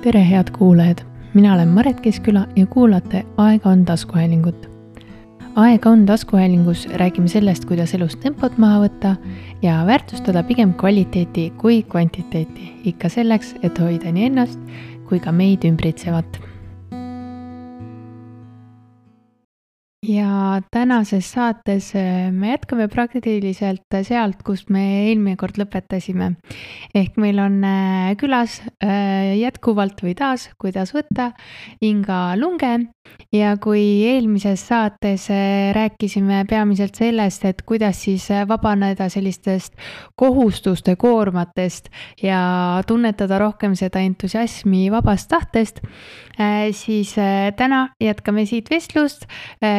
tere, head kuulajad, mina olen Maret Keskküla ja kuulate Aega on taskuhäälingut. aega on taskuhäälingus räägime sellest, kuidas elus tempot maha võtta ja väärtustada pigem kvaliteeti kui kvantiteeti, ikka selleks, et hoida nii ennast kui ka meid ümbritsevat ja tänases saates äh, me jätkame praktiliselt sealt, kus me eelmine kord lõpetasime. ehk meil on äh, külas äh, jätkuvalt või taas, kuidas võtta, Inga Lunge ja kui eelmises saates rääkisime peamiselt sellest, et kuidas siis vabaneda sellistest kohustuste koormatest ja tunnetada rohkem seda entusiasmi vabast tahtest, siis täna jätkame siit vestlust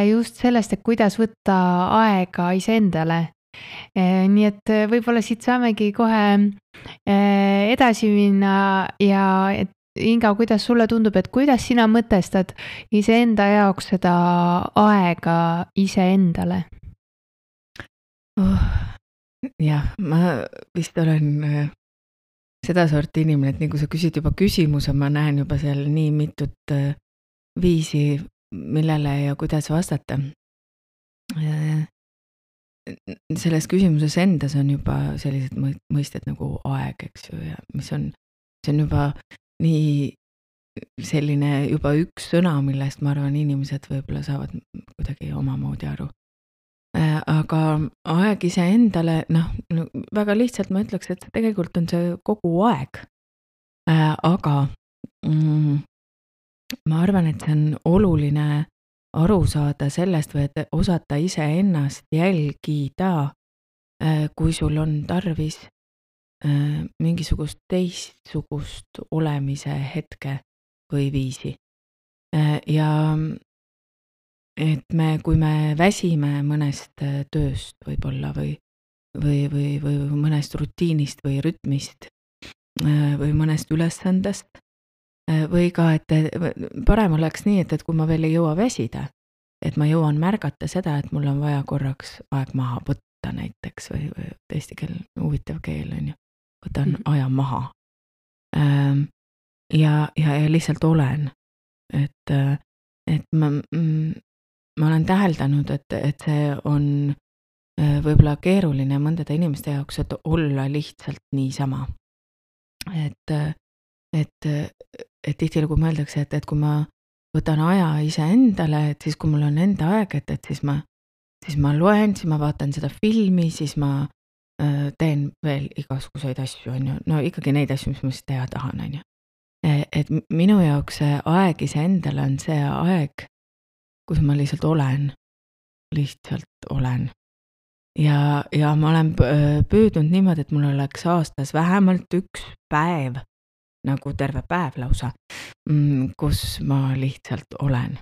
just sellest, et kuidas võtta aega iseendale. Eh, nii et eh, võib-olla siit saamegi kohe eh, edasi minna ja et Inga, kuidas sulle tundub, et kuidas sina mõtestad iseenda jaoks seda aega iseendale oh,? jah, ma vist olen sedasorti inimene, et nii kui sa küsid juba küsimuse, ma näen juba seal nii mitut viisi, millele ja kuidas vastata. selles küsimuses endas on juba sellised mõisted nagu aeg, eks ju, ja mis on, see on juba nii selline juba üks sõna, millest ma arvan, inimesed võib-olla saavad kuidagi omamoodi aru. aga aeg iseendale, noh, väga lihtsalt ma ütleks, et tegelikult on see kogu aeg. aga mm, ma arvan, et see on oluline aru saada sellest või et osata iseennast jälgida, äh, kui sul on tarvis äh, mingisugust teistsugust olemise hetke või viisi. Äh, ja et me, kui me väsime mõnest tööst võib-olla või, või, või, või mõnest rutiinist või rütmist või mõnest ülesandest, Äh, või ka, et parem oleks nii, et, et kui ma veel ei jõua väsida, et ma jõuan märgata seda, et mul on vaja korraks aeg maha võtta näiteks või, või eesti keel, huvitav keel on ju, võtan mm -hmm. aja maha. Ähm, ja, ja, ja lihtsalt olen, et, et ma, mm, ma olen täheldanud, et, et see on äh, võib-olla keeruline mõndade inimeste jaoks, et olla lihtsalt niisama. et, et et tihtilugu mõeldakse, et, et kui ma võtan aja iseendale, et siis, kui mul on enda aeg, et, et siis ma, siis ma loen, siis ma vaatan seda filmi, siis ma äh, teen veel igasuguseid asju, on ju, no ikkagi neid asju, mis ma siis teha tahan, on ju. E, et minu jaoks see aeg iseendale on see aeg, kus ma lihtsalt olen, lihtsalt olen. ja, ja ma olen püüdnud niimoodi, et mul oleks aastas vähemalt üks päev nagu terve päev lausa, mm, kus ma lihtsalt olen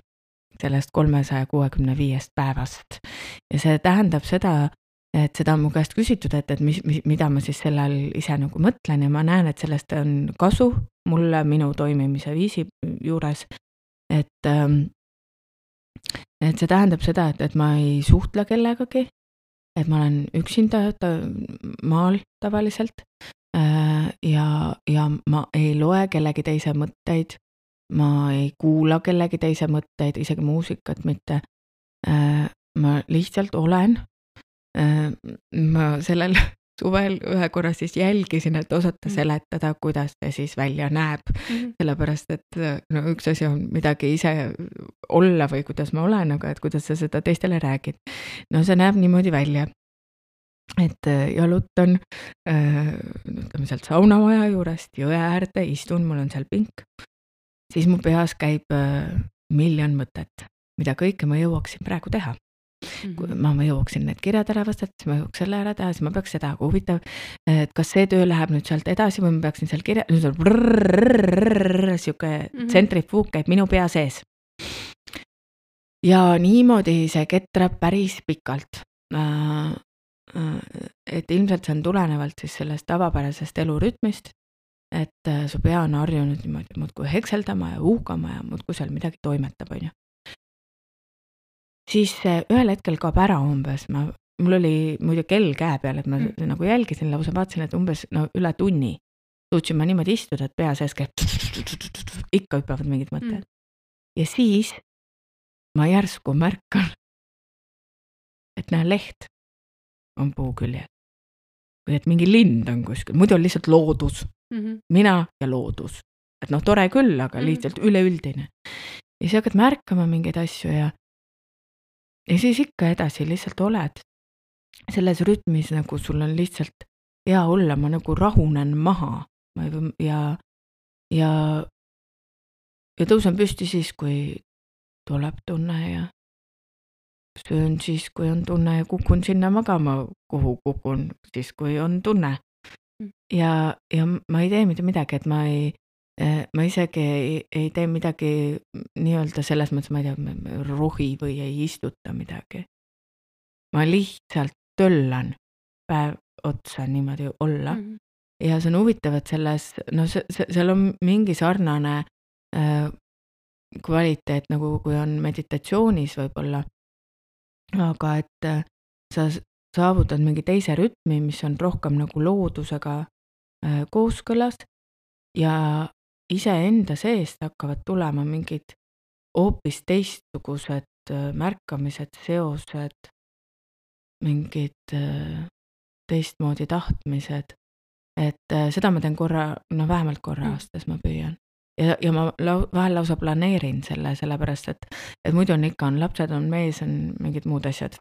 sellest kolmesaja kuuekümne viiest päevast. ja see tähendab seda, et seda on mu käest küsitud, et, et mis, mis, mida ma siis selle all ise nagu mõtlen ja ma näen, et sellest on kasu mulle minu toimimise viisi juures. et, ähm, et see tähendab seda, et, et ma ei suhtle kellegagi, et ma olen üksinda ta, maal tavaliselt Äh, ja, ja ma ei loe kellegi teise mõtteid, ma ei kuula kellegi teise mõtteid, isegi muusikat mitte. Äh, ma lihtsalt olen. Äh, ma sellel suvel ühe korra siis jälgisin, et osata mm. seletada, kuidas see siis välja näeb mm. -hmm. sellepärast, et no üks asi on midagi ise olla või kuidas ma olen, aga et kuidas sa seda teistele räägid. no see näeb niimoodi välja et äh, jalutan äh, ütleme sealt saunamaja juurest jõe äärde, istun, mul on seal pink, siis mu peas käib äh, miljon mõtet, mida kõike ma jõuaksin praegu teha Mm -hmm. ma, ma jõuaksin need kirjad ära vastata, siis ma jõuaks selle ära teha, siis ma peaks seda, aga huvitav, et kas see töö läheb nüüd sealt edasi või ma peaksin seal kirja, nüüd on sihuke tsentrifuug käib minu pea sees. ja niimoodi see ketrab päris pikalt. Et ilmselt see on tulenevalt siis sellest tavapärasest elurütmist, et su pea on harjunud niimoodi muudkui hekseldama ja uhkama ja muudkui seal midagi toimetab, on ju. Siis ühel hetkel kaob ära umbes, ma, mul oli muidu kell käe peal, et ma mm. nagu jälgisin lausa, vaatasin, et umbes no üle tunni suutsin ma niimoodi istuda, et pea sees käib, ikka hüppavad mingid mõtted mm.. ja siis ma järsku märkan, et näe, leht on puu küljel. või et mingi lind on kuskil, muidu on lihtsalt loodus mm, -hmm. mina ja loodus. et noh, tore küll, aga mm -hmm. lihtsalt üleüldine. ja siis hakkad märkama mingeid asju ja, ja siis ikka edasi lihtsalt oled selles rütmis nagu sul on lihtsalt hea olla, ma nagu rahunen maha ma ei, ja, ja, ja tõusen püsti siis, kui tuleb tunne ja söön siis, kui on tunne ja kukun sinna magama, kuhu kukun siis, kui on tunne. Mm. ja, ja ma ei tee mitte midagi, et ma ei, ma isegi ei, ei tee midagi nii-öelda selles mõttes, ma ei tea, rohi või ei istuta midagi. ma lihtsalt töllan päev otsa niimoodi olla mm. -hmm. ja see on huvitav, et selles, no see, see, seal on mingi sarnane äh, kvaliteet nagu, kui on meditatsioonis võib-olla aga et äh, sa saavutad mingi teise rütmi, mis on rohkem nagu loodusega äh, kooskõlas ja iseenda seest hakkavad tulema mingid hoopis teistsugused äh, märkamised, seosed, mingid teistmoodi tahtmised. et seda ma teen korra, no vähemalt korra mm. aastas ma püüan ja, ja ma lau-, vahel lausa planeerin selle, sellepärast et, et muidu on ikka, on lapsed, on mees, on mingid muud asjad.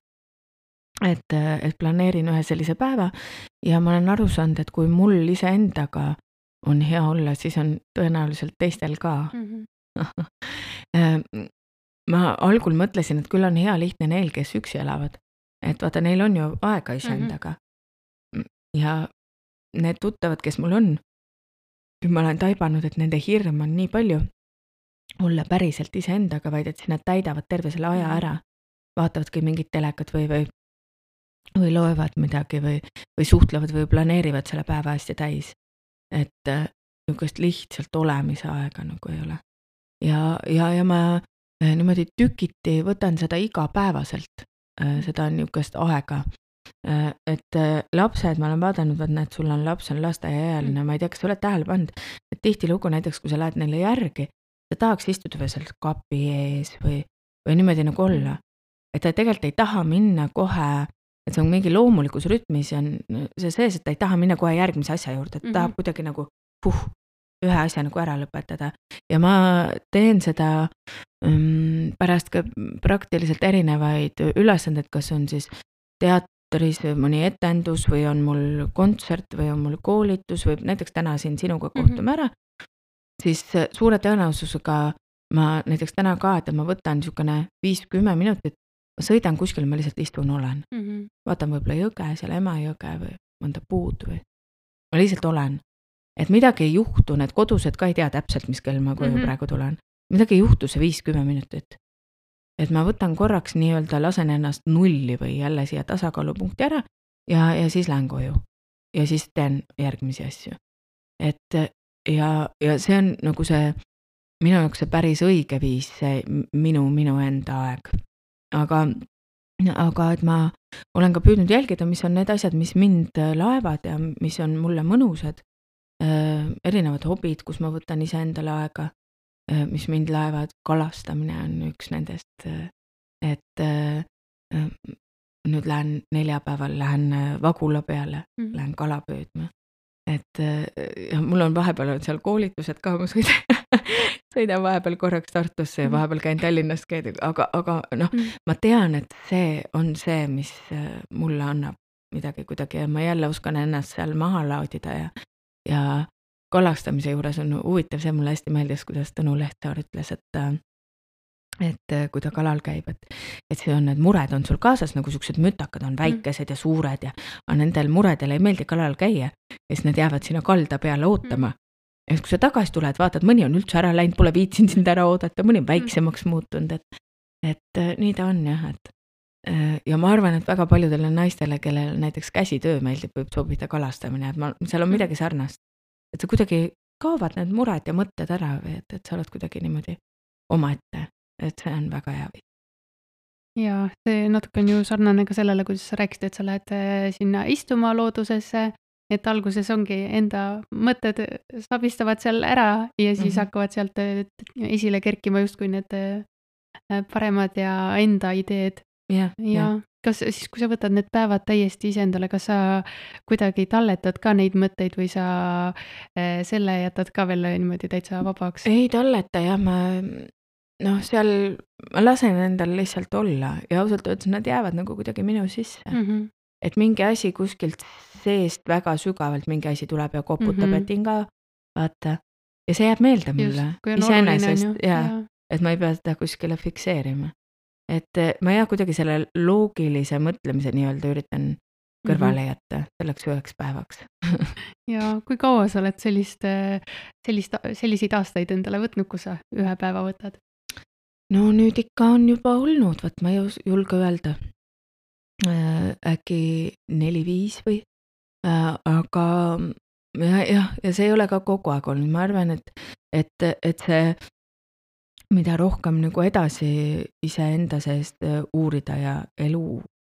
et, et planeerin ühe sellise päeva ja ma olen aru saanud, et kui mul iseendaga on hea olla, siis on tõenäoliselt teistel ka mm. -hmm. ma algul mõtlesin, et küll on hea lihtne neil, kes üksi elavad, et vaata, neil on ju aega iseendaga mm. -hmm. ja need tuttavad, kes mul on, nüüd ma olen taibanud, et nende hirm on nii palju olla päriselt iseendaga, vaid et nad täidavad terve selle aja mhm. ära. vaatavadki mingit telekat või, või, või loevad midagi või, või suhtlevad või planeerivad selle päeva hästi täis. Et äh, niisugust lihtsalt olemise aega nagu ei ole. ja, ja, ja ma äh, niimoodi tükiti võtan seda igapäevaselt, äh, seda niisugust aega et lapsed, ma olen vaadanud, vaat näed, sul on laps on lasteaiaealine, ma ei tea, kas sa oled tähele pannud, et tihtilugu näiteks, kui sa lähed neile järgi, ta tahaks istuda veel seal kapi ees või, või niimoodi nagu olla. et ta tegelikult ei taha minna kohe, et see on mingi loomulikus rütmis ja on see sees, et ta ei taha minna kohe järgmise asja juurde, et mm -hmm. tahab kuidagi nagu puh, ühe asja nagu ära lõpetada ja ma teen seda um, pärast ka praktiliselt erinevaid ülesandeid, kas on siis teat-, teatris mõni etendus või on mul kontsert või on mul koolitus või näiteks täna siin sinuga mhm. kohtume mm -hmm. ära, siis suure tõenäosusega ma näiteks täna ka, et ma võtan niisugune viis-kümme minutit, ma sõidan kuskile, ma lihtsalt istun, olen mm. -hmm. vaatan võib-olla jõge, seal Emajõge või mõnda puud või, ma lihtsalt olen. et midagi ei juhtu, need kodused ka ei tea täpselt, mis kell ma koju mm -hmm. praegu tulen. midagi ei juhtu see viis-kümme minutit et ma võtan korraks nii-öelda, lasen ennast nulli või jälle siia tasakaalupunkti ära ja, ja siis lähen koju. ja siis teen järgmisi asju. et ja, ja see on nagu see minu jaoks see päris õige viis, see minu, minu enda aeg. Aga, aga et ma olen ka püüdnud jälgida, mis on need asjad, mis mind laevad ja mis on mulle mõnusad äh,. erinevad hobid, kus ma võtan iseendale aega Äh, mis mind laevad, kalastamine on üks nendest, äh, et äh, nüüd lähen neljapäeval, lähen Vagula peale mm., lähen kala püüdma. Et ja mul on vahepeal on seal koolitused ka, ma sõidan sõidan vahepeal korraks Tartusse ja mhm. vahepeal käin Tallinnas käia, aga, aga noh mm., ma tean, et see on see, mis mulle annab midagi kuidagi ja ma jälle oskan ennast seal maha laadida ja, ja kalastamise juures on huvitav, see mulle hästi meeldis, kuidas Tõnu Lehtsaar ütles, et äh, et äh, kui ta kalal käib, et, et see on, need mured on sul kaasas nagu siuksed mütakad on mm. väikesed ja suured ja aga nendel muredel ei meeldi kalal käia ja siis nad jäävad sinna kalda peale ootama. Mm. ja siis, kui sa tagasi tuled, vaatad, mõni on üldse ära läinud, pole viitsinud sind ära oodata, mõni on mm. väiksemaks muutunud, et, et äh, nii ta on jah, et ja ma arvan, et väga paljudele naistele, kellel näiteks käsitöö meeldib, võib sobida kalastamine, et ma, seal on midagi sarnast et sa kuidagi kaovad need mured ja mõtted ära või et, et sa oled kuidagi niimoodi omaette, et see on väga hea viis. ja see natuke on ju sarnane ka sellele, kuidas sa rääkisid, et sa lähed äh, sinna istuma loodusesse, et alguses ongi enda mõtted sabistavad seal ära ja siis mm -hmm. hakkavad sealt äh, esile kerkima justkui need äh, paremad ja enda ideed. ja, ja, ja kas siis, kui sa võtad need päevad täiesti iseendale, kas sa kuidagi talletad ka neid mõtteid või sa äh, selle jätad ka veel niimoodi täitsa vabaks? ei talleta jah, ma noh, seal ma lasen endal lihtsalt olla ja ausalt öeldes nad jäävad nagu kuidagi minu sisse mm. -hmm. et mingi asi kuskilt seest väga sügavalt, mingi asi tuleb ja koputab mm, -hmm. et hinga, vaata. ja see jääb meelde mulle iseenesest ja, ja et ma ei pea seda kuskile fikseerima. et eh, ma jah, kuidagi selle loogilise mõtlemise nii-öelda üritan kõrvale mhm. jätta selleks üheks päevaks ja kui kaua sa oled sellist, sellist, selliseid aastaid endale võtnud, kus sa ühe päeva võtad? No nüüd ikka on juba olnud, vot ma ei julge öelda. Äh, äkki neli-viis või, äh, aga jah, jah, ja see ei ole ka kogu aeg olnud, ma arvan, et, et, et see, mida rohkem nagu edasi iseenda seest äh, uurida ja elu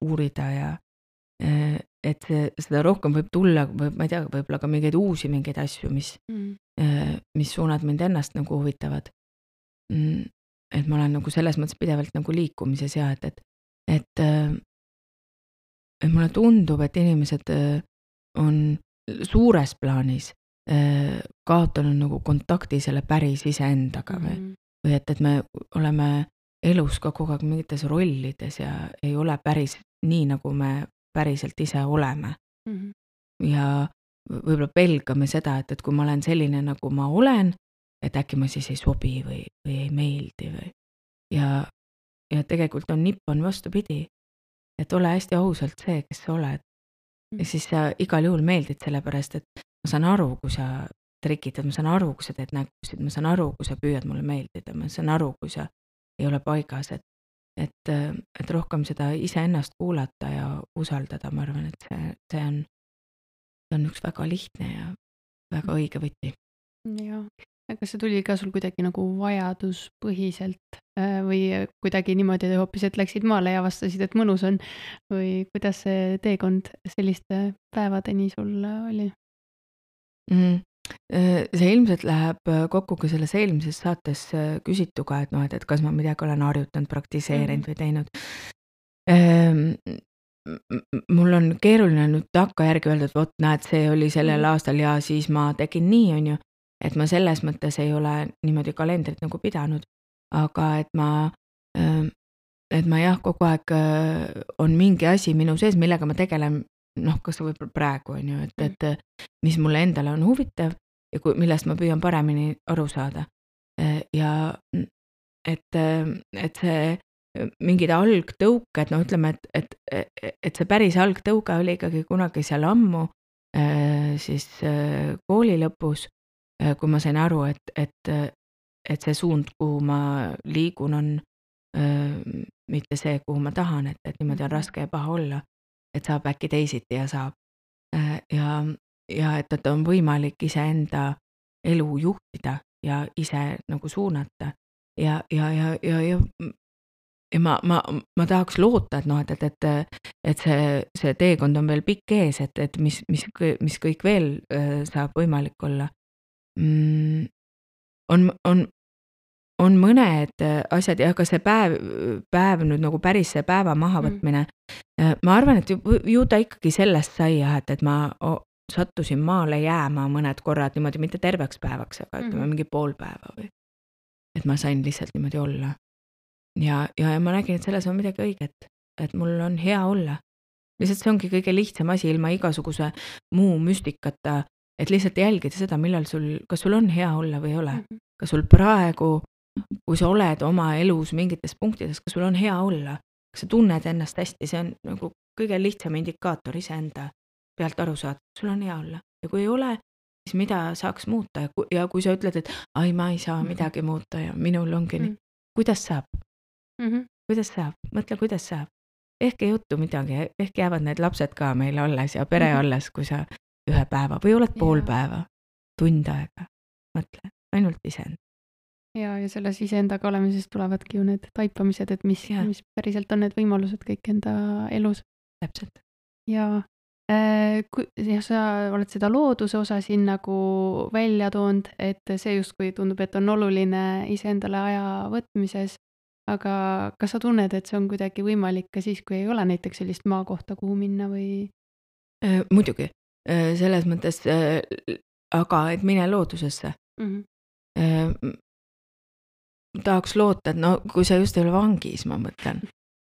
uurida ja et see, seda rohkem võib tulla, või ma ei tea, võib-olla ka mingeid uusi mingeid asju, mis mm., mis suunad mind ennast nagu huvitavad mm et ma olen nagu selles mõttes pidevalt nagu liikumises ja et, et, et, äh, et mulle tundub, et inimesed äh, on suures plaanis äh, kaotanud nagu kontakti selle päris iseendaga või mm, või et, et me oleme elus ka kogu aeg mingites rollides ja ei ole päris nii, nagu me päriselt ise oleme mm. -hmm. ja võib-olla pelgame seda, et, et kui ma olen selline, nagu ma olen, et äkki ma siis ei sobi või, või ei meeldi või. ja, ja tegelikult on nipp on vastupidi. et ole hästi ausalt see, kes sa oled. ja mm. siis sa igal juhul meeldid, sellepärast et ma saan aru, kui sa trikitad, ma saan aru, kui sa teed nägusid, ma saan aru, kui sa püüad mulle meeldida, ma saan aru, kui sa ei ole paigas, et et, et rohkem seda iseennast kuulata ja usaldada, ma arvan, et see, see on, see on üks väga lihtne ja väga mm. õige võti. jah, kas see tuli ka sul kuidagi nagu vajaduspõhiselt äh, või kuidagi niimoodi hoopis, et läksid maale ja avastasid, et mõnus on või kuidas see teekond selliste päevadeni sul oli mm.? see ilmselt läheb kokku ka selles eelmises saates küsituga, et noh, et, et kas ma midagi olen harjutanud, praktiseerinud mm. või teinud ehm, mul on keeruline nüüd takkajärgi öelda, et vot näed, see oli sellel mm. aastal ja siis ma tegin nii, on ju et ma selles mõttes ei ole niimoodi kalendrit nagu pidanud, aga et ma, ähm, et ma jah, kogu aeg äh, on mingi asi minu sees, millega ma tegelen, noh, kas võib-olla praegu on ju, et, et mis mulle endale on huvitav ja kui, millest ma püüan paremini aru saada. Äh, ja et, et see mingid algtõuked, no ütleme, et, et, et see päris algtõuge oli ikkagi kunagi seal ammu, äh, siis kooli lõpus Äh, kui ma sain aru, et, et, et see suund, kuhu ma liigun, on öö, mitte see, kuhu ma tahan, et, et niimoodi on mhm. raske ja paha olla. et saab äkki teisiti ja saab. Äh, ja, ja et, et on võimalik iseenda elu juhtida ja ise nagu suunata ja, ja, ja, ja, ja ja ma, ma, ma tahaks loota, et noh, et, et, et, et see, see teekond on veel pikk ees, et, et mis, mis, mis kõik veel äh, saab võimalik olla mm, on, on, on mõned asjad ja ka see päev, päev nüüd nagu päris see päeva mahavõtmine mm.. ma arvan, et ju, ju ta ikkagi sellest sai jah, et, et ma sattusin maale jääma mõned korrad niimoodi, mitte terveks päevaks, aga ütleme mm mingi pool päeva või. et ma sain lihtsalt niimoodi olla. ja, ja, ja ma nägin, et selles on midagi õiget, et mul on hea olla. lihtsalt see ongi kõige lihtsam asi ilma igasuguse muu müstikata et lihtsalt jälgida seda, millal sul, kas sul on hea olla või ei ole. -hmm. kas sul praegu, kui sa oled oma elus mingites punktides, kas sul on hea olla, kas sa tunned ennast hästi, see on nagu kõige lihtsam indikaator iseenda pealt aru saada, sul on hea olla ja kui ei ole, siis mida saaks muuta ja kui, ja kui sa ütled, et ai, ma ei saa mhm. midagi muuta ja minul ongi nii mm, -hmm. kuidas saab mm? -hmm. kuidas saab, mõtle, kuidas saab. ehk ei juhtu midagi, ehk jäävad need lapsed ka meil alles ja pere -hmm. alles, kui sa ühe päeva või oled pool ja. päeva, tund aega, mõtle, ainult iseend. ja, ja selles iseendaga olemisest tulevadki ju need taipamised, et mis, mis päriselt on need võimalused kõik enda elus. täpselt. ja Äh, kui jah, sa oled seda looduse osa siin nagu välja toonud, et see justkui tundub, et on oluline iseendale aja võtmises. aga kas sa tunned, et see on kuidagi võimalik ka siis, kui ei ole näiteks sellist maakohta, kuhu minna või? Äh, muidugi, selles mõttes, aga et mine loodusesse mm. -hmm. tahaks loota, et no kui sa just ei ole vangis, ma mõtlen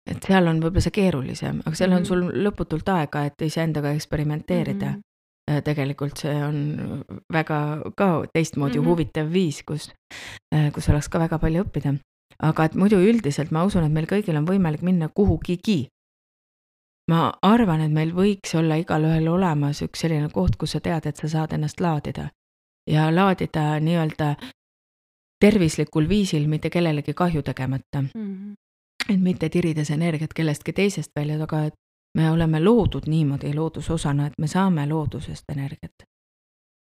et seal on võib-olla see keerulisem, aga seal on mhm. sul lõputult aega, et iseendaga eksperimenteerida mm. -hmm. tegelikult see on väga ka teistmoodi mm -hmm. huvitav viis, kus, äh, kus oleks ka väga palju õppida. aga et muidu üldiselt ma usun, et meil kõigil on võimalik minna kuhugigi. Ma arvan, et meil võiks olla igalühel olemas üks selline koht, kus sa tead, et sa saad ennast laadida ja laadida nii-öelda tervislikul viisil, mitte kellelegi kahju tegemata mm. -hmm et mitte tirides energiat kellestki teisest välja, aga et me oleme loodud niimoodi loodusosana, et me saame loodusest energiat.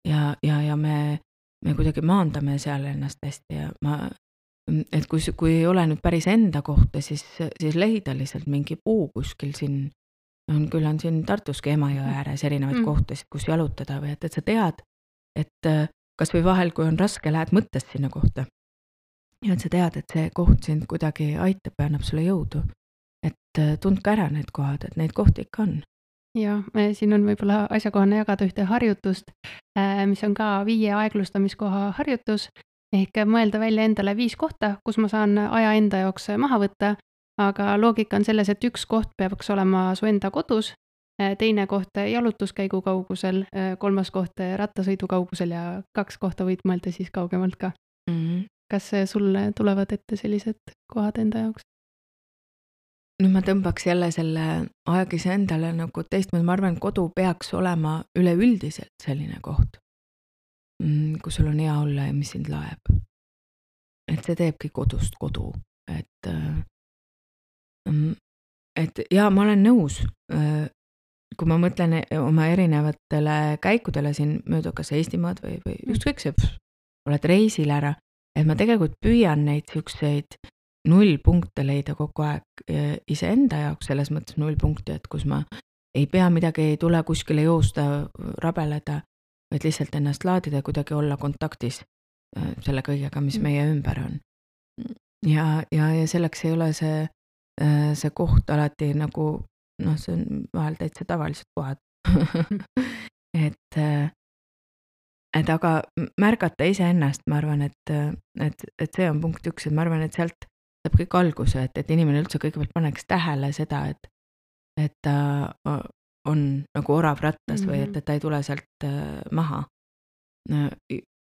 ja, ja, ja me, me kuidagi maandame seal ennast hästi ja ma, et kui, kui ei ole nüüd päris enda kohta, siis, siis leida lihtsalt mingi puu kuskil siin, on, küll on siin Tartuski Emajõe ääres erinevaid mm. kohtasid, kus jalutada või et, et sa tead, et kasvõi vahel, kui on raske, lähed mõttest sinna kohta ja et sa tead, et see koht sind kuidagi aitab ja annab sulle jõudu. et äh, tundke ära need kohad, et neid kohti ikka on. jah, siin on võib-olla asjakohane jagada ühte harjutust, äh, mis on ka viie aeglustamiskoha harjutus ehk mõelda välja endale viis kohta, kus ma saan aja enda jaoks maha võtta. Aga loogika on selles, et üks koht peaks olema su enda kodus, äh, teine koht jalutuskäigu kaugusel, kolmas koht rattasõidu kaugusel ja kaks kohta võid mõelda siis kaugemalt ka mm. -hmm kas sulle tulevad ette sellised kohad enda jaoks? nüüd ma tõmbaks jälle selle aeg iseendale nagu teistmoodi, ma arvan, et kodu peaks olema üleüldiselt selline koht, mm, kus sul on hea olla ja mis sind laeb. et see teebki kodust kodu, et, äh, et ja ma olen nõus, äh, kui ma mõtlen oma erinevatele käikudele siin mööda kas Eestimaad või, või mm. ükskõik see, oled reisil ära, et ma tegelikult püüan neid siukseid nullpunkte leida kogu aeg e, iseenda jaoks, selles mõttes nullpunkti, et kus ma ei pea midagi, ei tule kuskile joosta, rabeleda, vaid lihtsalt ennast laadida kuidagi olla kontaktis e, selle kõigega, mis mm. meie ümber on. ja, ja, ja selleks ei ole see, see koht alati nagu noh, see on vahel täitsa tavalised kohad et et aga märgata iseennast, ma arvan, et, et, et see on punkt üks, et ma arvan, et sealt saab kõik alguse, et, et inimene üldse kõigepealt paneks tähele seda, et, et ta on nagu orav rattas mm -hmm. või et, et ta ei tule sealt äh, maha.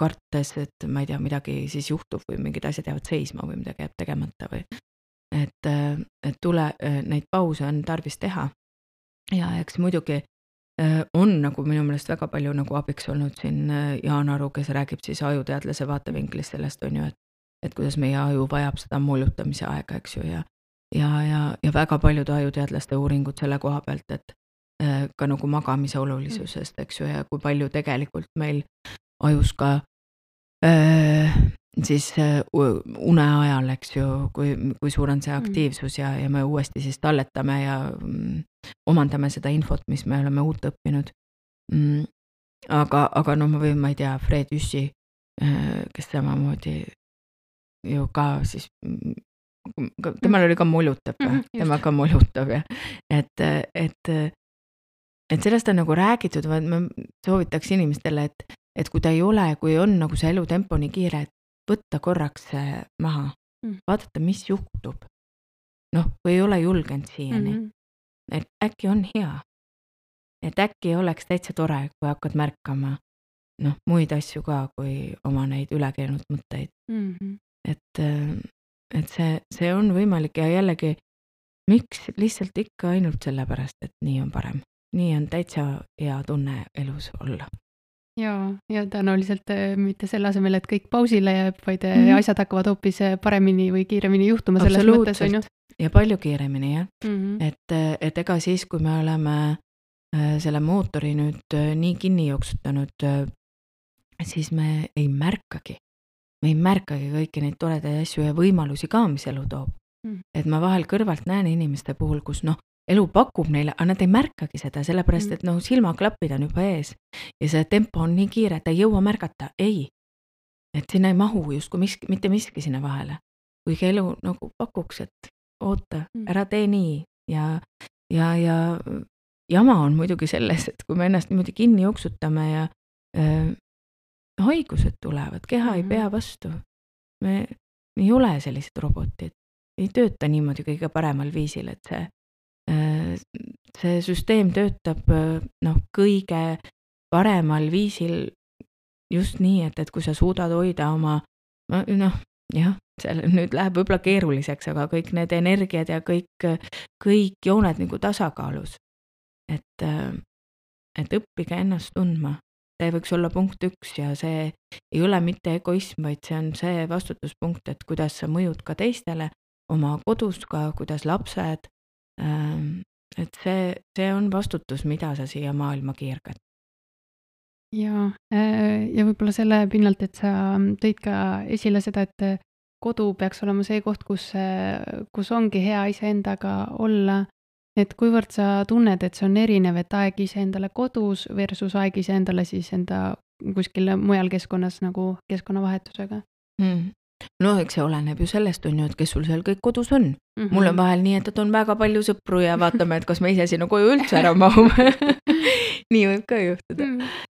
kartes, et ma ei tea, midagi siis juhtub või mingid asjad jäävad seisma või midagi jääb tegemata või et, et tule, neid pause on tarvis teha. ja eks muidugi Äh, on nagu minu meelest väga palju nagu abiks olnud siin äh, Jaan Aru, kes räägib siis ajuteadlase vaatevinklist sellest, on ju, et et kuidas meie aju vajab seda moolutamise aega, eks ju, ja ja, ja, ja väga paljude ajuteadlaste uuringud selle koha pealt, et äh, ka nagu magamise olulisusest, eks ju, ja kui palju tegelikult meil ajus ka siis une ajal, eks ju, kui, kui suur on see mm. aktiivsus ja, ja me uuesti siis talletame ja mm, omandame seda infot, mis me oleme uut õppinud mm,. aga, aga no ma võin, ma ei tea, Fred Jüssi, kes samamoodi ju ka siis, temal oli ka molutav ka mm, -hmm, tema ka molutav ja et, et, et sellest on nagu räägitud, vaid ma soovitaks inimestele, et, et kui ta ei ole, kui on nagu see elutempo nii kiire, et võtta korraks see maha mm., vaadata, mis juhtub. noh, või ei ole julgenud siiani mm. -hmm. et äkki on hea. et äkki oleks täitsa tore, kui hakkad märkama noh, muid asju ka, kui oma neid ülekeerunud mõtteid mm. -hmm. et, et see, see on võimalik ja jällegi, miks lihtsalt ikka ainult sellepärast, et nii on parem, nii on täitsa hea tunne elus olla ja, ja tõenäoliselt äh, mitte selle asemel, et kõik pausile jääb, vaid mm -hmm. asjad hakkavad hoopis äh, paremini või kiiremini juhtuma selles mõttes, on ju. ja palju kiiremini jah mm, -hmm. et, et ega siis, kui me oleme selle mootori nüüd nii kinni jooksutanud, siis me ei märkagi, me ei märkagi kõiki neid toredaid asju ja võimalusi ka, mis elu toob mm. -hmm. et ma vahel kõrvalt näen inimeste puhul, kus noh, elu pakub neile, aga nad ei märkagi seda, sellepärast Mm. et noh, silmaklapid on juba ees ja see tempo on nii kiire, et ei jõua märgata, ei. et sinna ei mahu justkui miski, mitte miski sinna vahele. kuigi elu nagu pakuks, et oota, Mm. ära tee nii ja, ja, ja jama on muidugi selles, et kui me ennast niimoodi kinni jooksutame ja äh, haigused tulevad, keha ei Mhm. pea vastu. me, me ei ole sellised robotid, ei tööta niimoodi kõige paremal viisil, et see, see süsteem töötab noh, kõige paremal viisil just nii, et, et kui sa suudad hoida oma noh, jah, seal nüüd läheb võib-olla keeruliseks, aga kõik need energiad ja kõik, kõik jooned nagu tasakaalus. et, et õppige ennast tundma, see võiks olla punkt üks ja see ei ole mitte egoism, vaid see on see vastutuspunkt, et kuidas sa mõjud ka teistele oma kodus ka, kuidas lapsed. Et see, see on vastutus, mida sa siia maailma kiirgad ja, ja võib-olla selle pinnalt, et sa tõid ka esile seda, et kodu peaks olema see koht, kus, kus ongi hea iseendaga olla. et kuivõrd sa tunned, et see on erinev, et aeg iseendale kodus versus aeg iseendale siis enda kuskil mujal keskkonnas nagu keskkonnavahetusega mm.? No eks see oleneb ju sellest, on ju, et kes sul seal kõik kodus on mm. -hmm. mul on vahel nii, et, et on väga palju sõpru ja vaatame, et kas me ise sinna koju üldse ära mahume nii võib ka juhtuda mm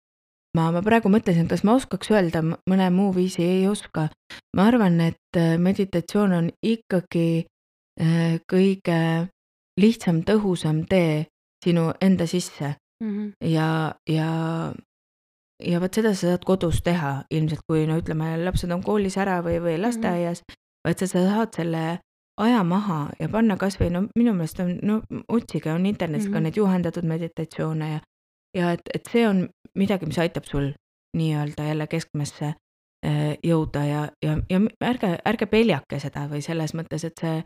ma, ma praegu mõtlesin, kas ma oskaks öelda mõne muu viisi, ei oska. ma arvan, et meditatsioon on ikkagi kõige lihtsam, tõhusam tee sinu enda sisse mm. -hmm. ja, ja, ja vot seda sa saad kodus teha ilmselt, kui no ütleme, lapsed on koolis ära või, või lasteaias mm, -hmm. vaid sa saad selle aja maha ja panna kasvõi no minu meelest on, no otsige, on internetis mm -hmm. ka neid juhendatud meditatsioone ja ja et, et see on midagi, mis aitab sul nii-öelda jälle keskmesse jõuda ja, ja, ja ärge, ärge peljake seda või selles mõttes, et see,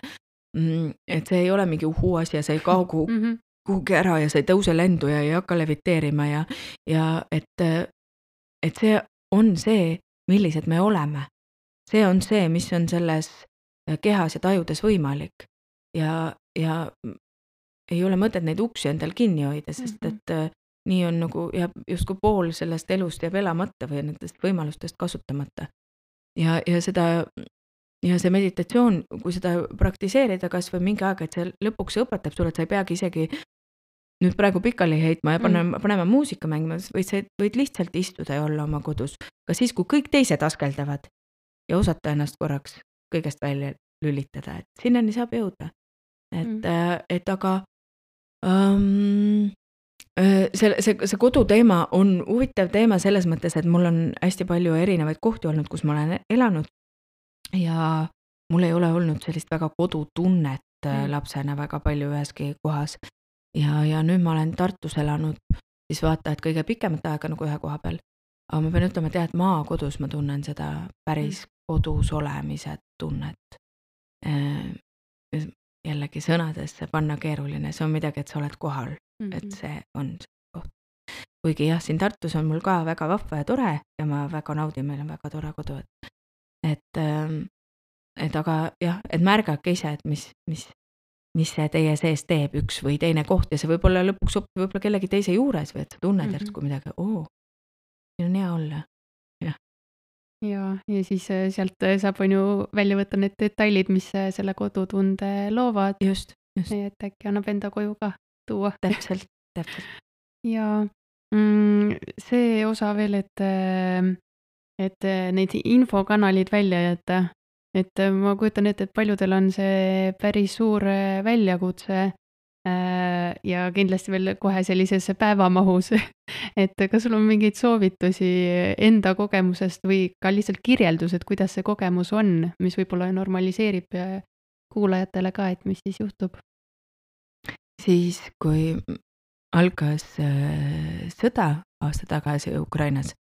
et see ei ole mingi uhuu asi ja sa ei kao kuhu, mm -hmm. kuhugi ära ja sa ei tõuse lendu ja ei hakka leviteerima ja, ja et, et see on see, millised me oleme. see on see, mis on selles kehas ja tajudes võimalik ja, ja ei ole mõtet neid uksi endal kinni hoida, sest mm -hmm. et nii on nagu jääb justkui pool sellest elust jääb elamata või nendest võimalustest kasutamata. ja, ja seda ja see meditatsioon, kui seda praktiseerida kasvõi mingi aeg, et see lõpuks õpetab sulle, et sa ei peagi isegi nüüd praegu pikali heitma ja panema mm., panema muusika mängima, vaid sa võid lihtsalt istuda ja olla oma kodus. ka siis, kui kõik teised askeldavad ja osata ennast korraks kõigest välja lülitada, et sinnani saab jõuda. et mm., et aga um, see, see, see koduteema on huvitav teema selles mõttes, et mul on hästi palju erinevaid kohti olnud, kus ma olen elanud. ja mul ei ole olnud sellist väga kodutunnet mm. lapsena väga palju üheski kohas. Ja, ja nüüd ma olen Tartus elanud, siis vaata, et kõige pikemat aega nagu ühe koha peal. aga ma pean ütlema, et jah, et maakodus ma tunnen seda päris mm. kodus olemise tunnet jällegi sõnadesse panna keeruline, see on midagi, et sa oled kohal mm, -hmm. et see on see koht. kuigi jah, siin Tartus on mul ka väga vahva ja tore ja ma väga naudin, meil on väga tore kodu, et, et, et aga jah, et märgake ise, et mis, mis, mis see teie sees teeb, üks või teine koht ja see võib olla lõpuks hoopis võib-olla kellegi teise juures või et tunned mm -hmm. järsku midagi, oo, siin on hea olla ja, ja siis sealt saab, on ju, välja võtta need detailid, mis selle kodutunde loovad. just, just. et äkki annab enda koju ka tuua. täpselt, täpselt. ja mm, see osa veel, et, et neid infokanalid välja jätta. Et ma kujutan ette, et paljudel on see päris suur väljakutse ja kindlasti veel kohe sellises päevamahus et kas sul on mingeid soovitusi enda kogemusest või ka lihtsalt kirjeldused, kuidas see kogemus on, mis võib-olla normaliseerib kuulajatele ka, et mis siis juhtub? siis, kui algas sõda aasta tagasi Ukrainas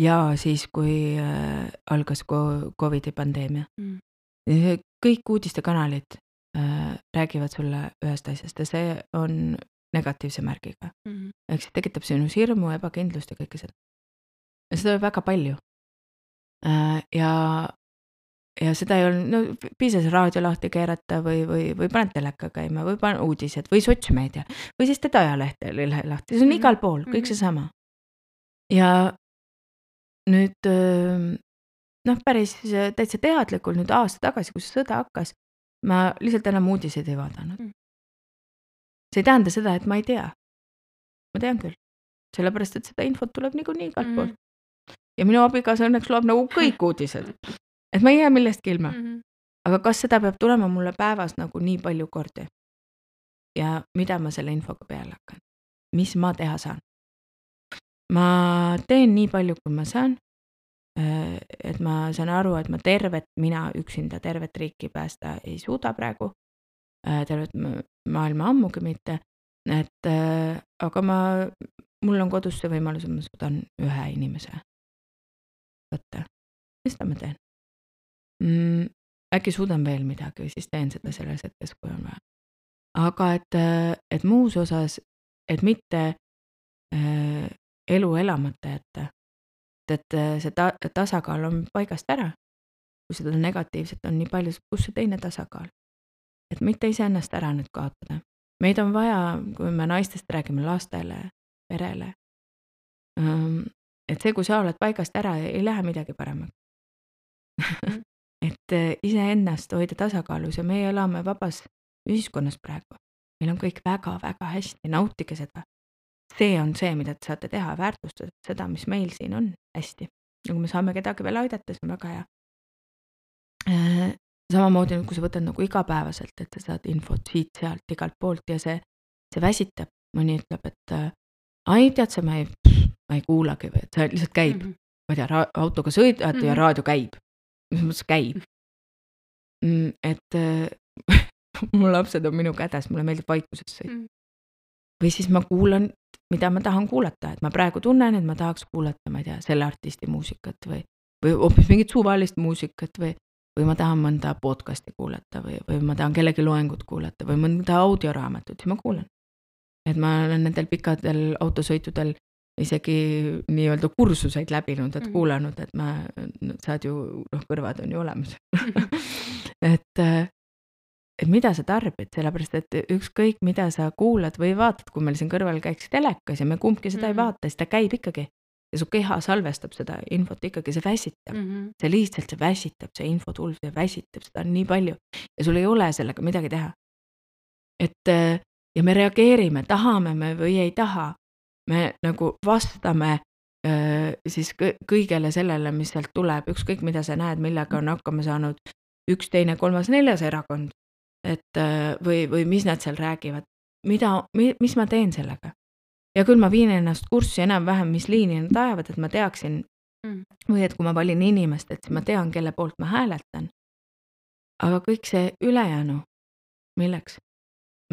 ja siis, kui algas Covidi pandeemia mm., kõik uudistekanalid räägivad sulle ühest asjast ja see on negatiivse märgiga mm -hmm.. ehk see tekitab sinus hirmu, ebakindlust ja kõike seda. ja seda on väga palju. ja, ja seda ei olnud, no piisas raadio lahti keerata või, või, või paned teleka käima või paned uudised või sotsmeedia või siis teed ajalehte lahti, see on mm -hmm. igal pool kõik mhm. seesama. ja nüüd noh, päris täitsa teadlikult nüüd aasta tagasi, kui see sõda hakkas, ma lihtsalt enam uudiseid ei vaadanud mm. see ei tähenda seda, et ma ei tea. ma tean küll, sellepärast et seda infot tuleb niikuinii igalt mm poolt. ja minu abikaasa õnneks loeb nagu kõik uudised et ma ei jää millestki ilma mm. -hmm. aga kas seda peab tulema mulle päevas nagu nii palju kordi? ja mida ma selle infoga peale hakkan? mis ma teha saan? Ma teen nii palju, kui ma saan. Äh, et ma saan aru, et ma tervet, mina üksinda tervet riiki päästa ei suuda praegu. Äh, tervet maailma ammugi mitte. et äh, aga ma, mul on kodus see võimalus, et ma suudan ühe inimese võtta. seda ma teen mm,. äkki suudan veel midagi, siis teen seda selles hetkes, kui on vaja. aga et, et muus osas, et mitte elu elamata jätta. et, et see ta, tasakaal on paigast ära. kui seda negatiivset on nii palju, kus see teine tasakaal? et mitte iseennast ära nüüd kaotada. meid on vaja, kui me naistest räägime, lastele, perele. et see, kui sa oled paigast ära, ei lähe midagi paremaks mhm et äh, iseennast hoida tasakaalus ja meie elame vabas ühiskonnas praegu. meil on kõik väga-väga hästi, nautige seda. See on see, mida te saate teha, väärtustada seda, mis meil siin on hästi. ja kui me saame kedagi veel aidata, see on väga hea. Äh, samamoodi nüüd, kui sa võtad nagu igapäevaselt, et sa saad infot siit-sealt igalt poolt ja see, see väsitab, mõni ütleb, et äh, ai, tead sa, ma ei, ma ei kuulagi või et see lihtsalt käib mm. -hmm. ma ei tea, autoga sõidad mm -hmm. ja mhm. raadio käib mis mõttes käib mm,. et äh, mu lapsed on minu kätes, mulle meeldib vaikuses sõita mm.. Või siis ma kuulan, mida ma tahan kuulata, et ma praegu tunnen, et ma tahaks kuulata, ma ei tea, selle artisti muusikat või, või hoopis mingit suvalist muusikat või, või ma tahan mõnda podcast'i kuulata või, või ma tahan kellegi loengut kuulata või mõnda audioraamatut, siis ma kuulan. et ma olen nendel pikkadel autosõitudel isegi nii-öelda kursuseid läbinud, et mm -hmm. kuulanud, et ma, saad ju, noh, kõrvad on ju olemas et, et mida sa tarbid, sellepärast et ükskõik, mida sa kuulad või vaatad, kui meil siin kõrval käiks telekas ja me kumbki seda mm -hmm. ei vaata, siis ta käib ikkagi. ja su keha salvestab seda infot ikkagi, see väsitab mm, -hmm. see lihtsalt, see väsitab, see infotulv, see väsitab, seda nii palju ja sul ei ole sellega midagi teha. et ja me reageerime, tahame me või ei taha me nagu vastame öö, siis kõigele sellele, mis sealt tuleb, ükskõik mida sa näed, millega on hakkama saanud üks, teine, kolmas, neljas erakond. Et või, või mis nad seal räägivad, mida mi,, mis ma teen sellega. ja küll ma viin ennast kurssi enam-vähem, mis liini nad ajavad, et ma teaksin mm. või et kui ma valin inimest, et siis ma tean, kelle poolt ma hääletan. aga kõik see ülejäänu, milleks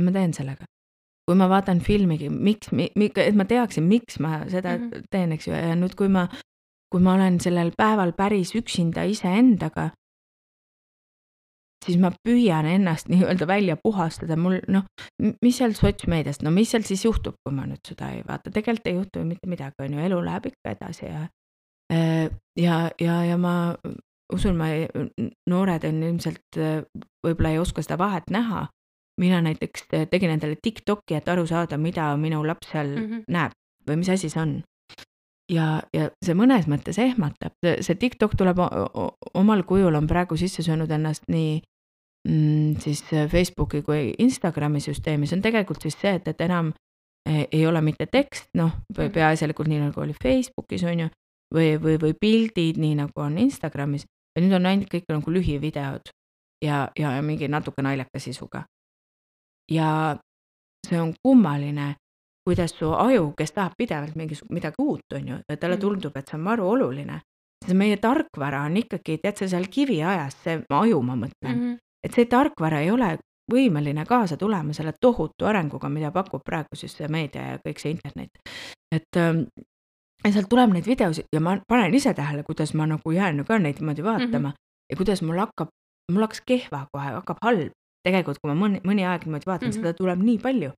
ma teen sellega? kui ma vaatan filmigi, miks, et ma teaksin, miks ma seda mm -hmm. teen, eks ju, ja nüüd, kui ma, kui ma olen sellel päeval päris üksinda iseendaga, siis ma püüan ennast nii-öelda välja puhastada, mul noh, mis seal sotsmeediast, no mis seal siis juhtub, kui ma nüüd seda ei vaata, tegelikult ei juhtu ju mitte midagi, on ju, elu läheb ikka edasi ja äh, ja, ja, ja ma usun, ma noored on ilmselt võib-olla ei oska seda vahet näha mina näiteks tegin endale Tiktoki, et aru saada, mida minu laps seal mm -hmm. näeb või mis asi see on. Ja, ja see mõnes mõttes ehmatab, see Tiktok tuleb omal kujul, on praegu sisse söönud ennast nii mm, siis Facebooki kui Instagrami süsteemi, see on tegelikult siis see, et, et enam e, ei ole mitte tekst, noh, mhm. peaasjalikult nii nagu oli Facebookis on ju, või, või, või pildid, nii nagu on Instagramis, ja nüüd on ainult kõik nagu lühivideod ja, ja mingi natuke naljaka sisuga. Ja see on kummaline, kuidas su aju, kes tahab pidevalt mingisugust midagi uut, on ju, talle mm. tundub, et see on maru oluline. see meie tarkvara on ikkagi, tead sa seal kiviajas, see aju, ma mõtlen mm, -hmm. et see tarkvara ei ole võimeline kaasa tulema selle tohutu arenguga, mida pakub praegu siis see meedia ja kõik see internet. et ähm, ja sealt tuleb neid videosid ja ma panen ise tähele, kuidas ma nagu jään ka neid niimoodi vaatama mm -hmm. ja kuidas mul hakkab, mul hakkas kehva kohe, hakkab halb tegelikult, kui ma mõni, mõni aeg niimoodi vaatan mm, -hmm. seda tuleb nii palju.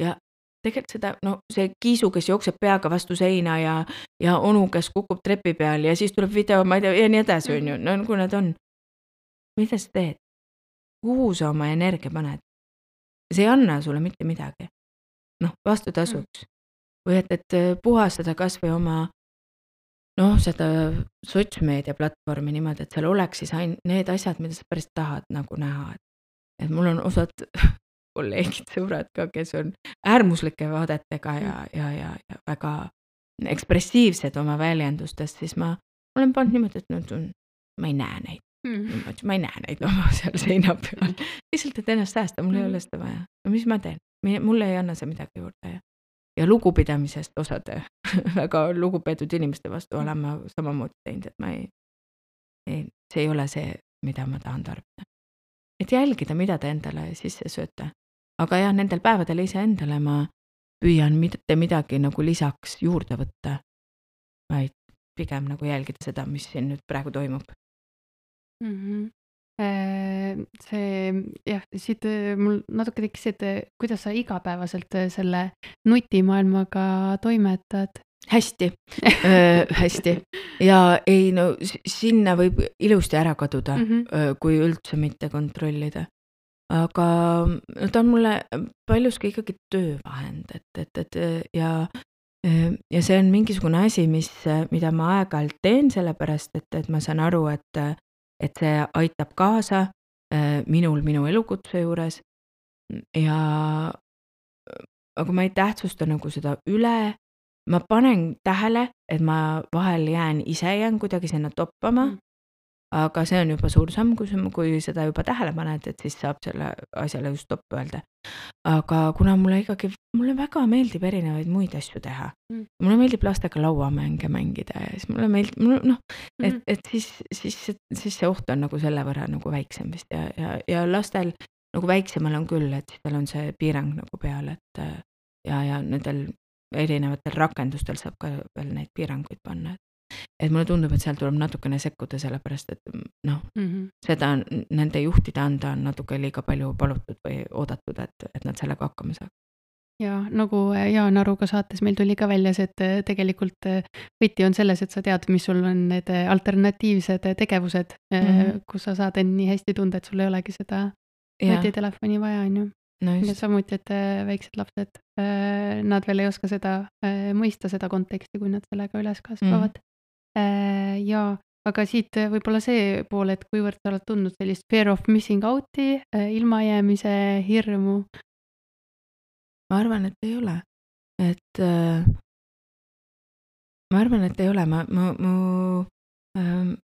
ja tegelikult seda, no see kiisu, kes jookseb peaga vastu seina ja, ja onu, kes kukub trepi peal ja siis tuleb video, ma ei tea, ja nii edasi, on ju, no nagu need on. mida sa teed? kuhu sa oma energia paned? see ei anna sulle mitte midagi. noh, vastutasuks või et, et puhastada kasvõi oma noh, seda sotsmeedia platvormi niimoodi, et seal oleks siis ainult need asjad, mida sa päris tahad nagu näha, et et mul on osad kolleegid, sõbrad ka, kes on äärmuslike vaadetega ja, ja, ja, ja väga ekspressiivsed oma väljendustes, siis ma olen pannud niimoodi, et no ma ei näe neid. Mm.. ma ei näe neid oma seal seina peal, lihtsalt, et ennast säästa, mul ei ole seda vaja. no mis ma teen, mulle ei anna see midagi juurde ja ja lugupidamisest osade väga lugupeetud inimeste vastu olen ma samamoodi teinud, et ma ei, ei, see ei ole see, mida ma tahan tarbida. et jälgida, mida te endale sisse sööte. Aga jah, nendel päevadel iseendale ma püüan mitte midagi nagu lisaks juurde võtta, vaid pigem nagu jälgida seda, mis siin nüüd praegu toimub mm. -hmm see jah, siit äh, mul natuke tekkis, et äh, kuidas sa igapäevaselt äh, selle nutimaailmaga toimetad? hästi hästi ja ei no sinna võib ilusti ära kaduda mm, -hmm. kui üldse mitte kontrollida. Aga no ta on mulle paljuski ikkagi töövahend, et, et, et ja ja see on mingisugune asi, mis, mida ma aeg-ajalt teen, sellepärast et, et ma saan aru, et et see aitab kaasa minul minu elukutse juures. Ja aga ma ei tähtsusta nagu seda üle. ma panen tähele, et ma vahel jään, ise jään kuidagi sinna toppama. Mm aga see on juba suur samm, kui, kui seda juba tähele paned, et siis saab selle asjale just stopp öelda. aga kuna mulle ikkagi, mulle väga meeldib erinevaid muid asju teha mm., mulle meeldib lastega lauamänge mängida ja siis mulle meeldib, noh, et, mm-hmm. et siis, siis, siis see oht on nagu selle võrra nagu väiksem vist ja, ja, ja lastel nagu väiksemal on küll, et tal on see piirang nagu peal, et ja, ja nendel erinevatel rakendustel saab ka veel neid piiranguid panna, et mulle tundub, et seal tuleb natukene sekkuda, sellepärast et noh mm -hmm., seda nende juhtide anda on natuke liiga palju palutud või oodatud, et, et nad sellega hakkama saaks ja nagu äh, Jaan Aruga saates meil tuli ka välja see, et äh, tegelikult äh, võti on selles, et sa tead, mis sul on need alternatiivsed tegevused mm, -hmm. kus sa saad end nii hästi tunda, et sul ei olegi seda nutitelefoni vaja, on ju. Ja samuti, et väiksed lapsed, nad veel ei oska seda mõista, seda konteksti, kui nad sellega üles kasvavad mm. -hmm Äh, jaa, aga siit äh, võib-olla see pool, et kuivõrd sa oled tundnud sellist fear of missing out'i, äh, ilmajäämise hirmu? ma arvan, et ei ole, et äh, ma arvan, et ei ole, ma, mu, mu ähm,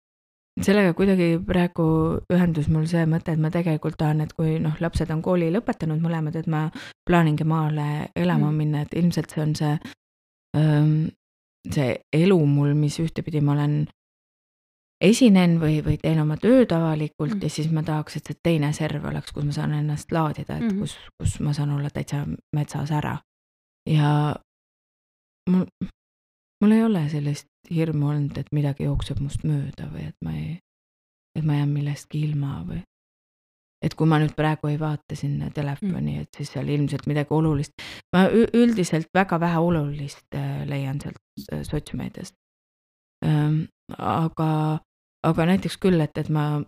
sellega kuidagi praegu ühendus mul see mõte, et ma tegelikult tahan, et kui noh, lapsed on kooli lõpetanud mõlemad, et ma plaaningi maale elama mm. minna, et ilmselt see on see ähm, see elu mul, mis ühtepidi ma olen, esinen või, või teen oma tööd avalikult mm. ja siis ma tahaks, et see teine serv oleks, kus ma saan ennast laadida, et mm -hmm. kus, kus ma saan olla täitsa metsas ära. ja mul, mul ei ole sellist hirmu olnud, et midagi jookseb must mööda või et ma ei, et ma jään millestki ilma või et kui ma nüüd praegu ei vaata sinna telefoni, et siis seal ilmselt midagi olulist, ma üldiselt väga vähe olulist äh, leian sealt sotsmeediast. aga, aga näiteks küll, et, et ma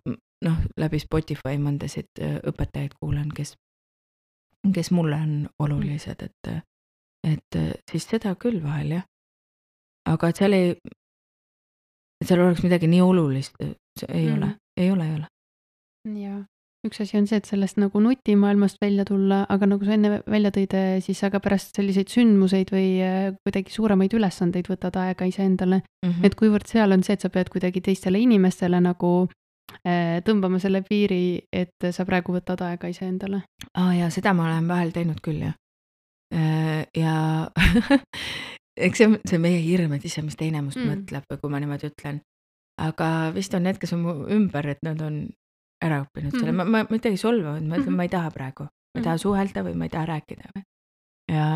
noh, läbi Spotify mõndasid äh, õpetajaid kuulan, kes, kes mulle on olulised, et, et siis seda küll vahel jah. aga et seal ei, et seal oleks midagi nii olulist, ei mm. ole, ei ole, ei ole. jaa üks asi on see, et sellest nagu nutimaailmast välja tulla, aga nagu sa enne välja tõid, eh, siis sa ka pärast selliseid sündmuseid või eh, kuidagi suuremaid ülesandeid võtad aega iseendale mm. -hmm. et kuivõrd seal on see, et sa pead kuidagi teistele inimestele nagu äh, tõmbama selle piiri, et sa praegu võtad aega iseendale. aa jaa, seda ma olen vahel teinud küll jah äh,. ja eks see on, see on meie hirm, et issand, mis teine must mm. mõtleb, kui ma niimoodi ütlen. aga vist on need, kes on mu ümber, et nad on ära õppinud selle, mhm. ma, ma mitte ei solva, vaid ma ütlen, ma ei taha praegu, ma ei taha mhm. suhelda või ma ei taha rääkida või. ja,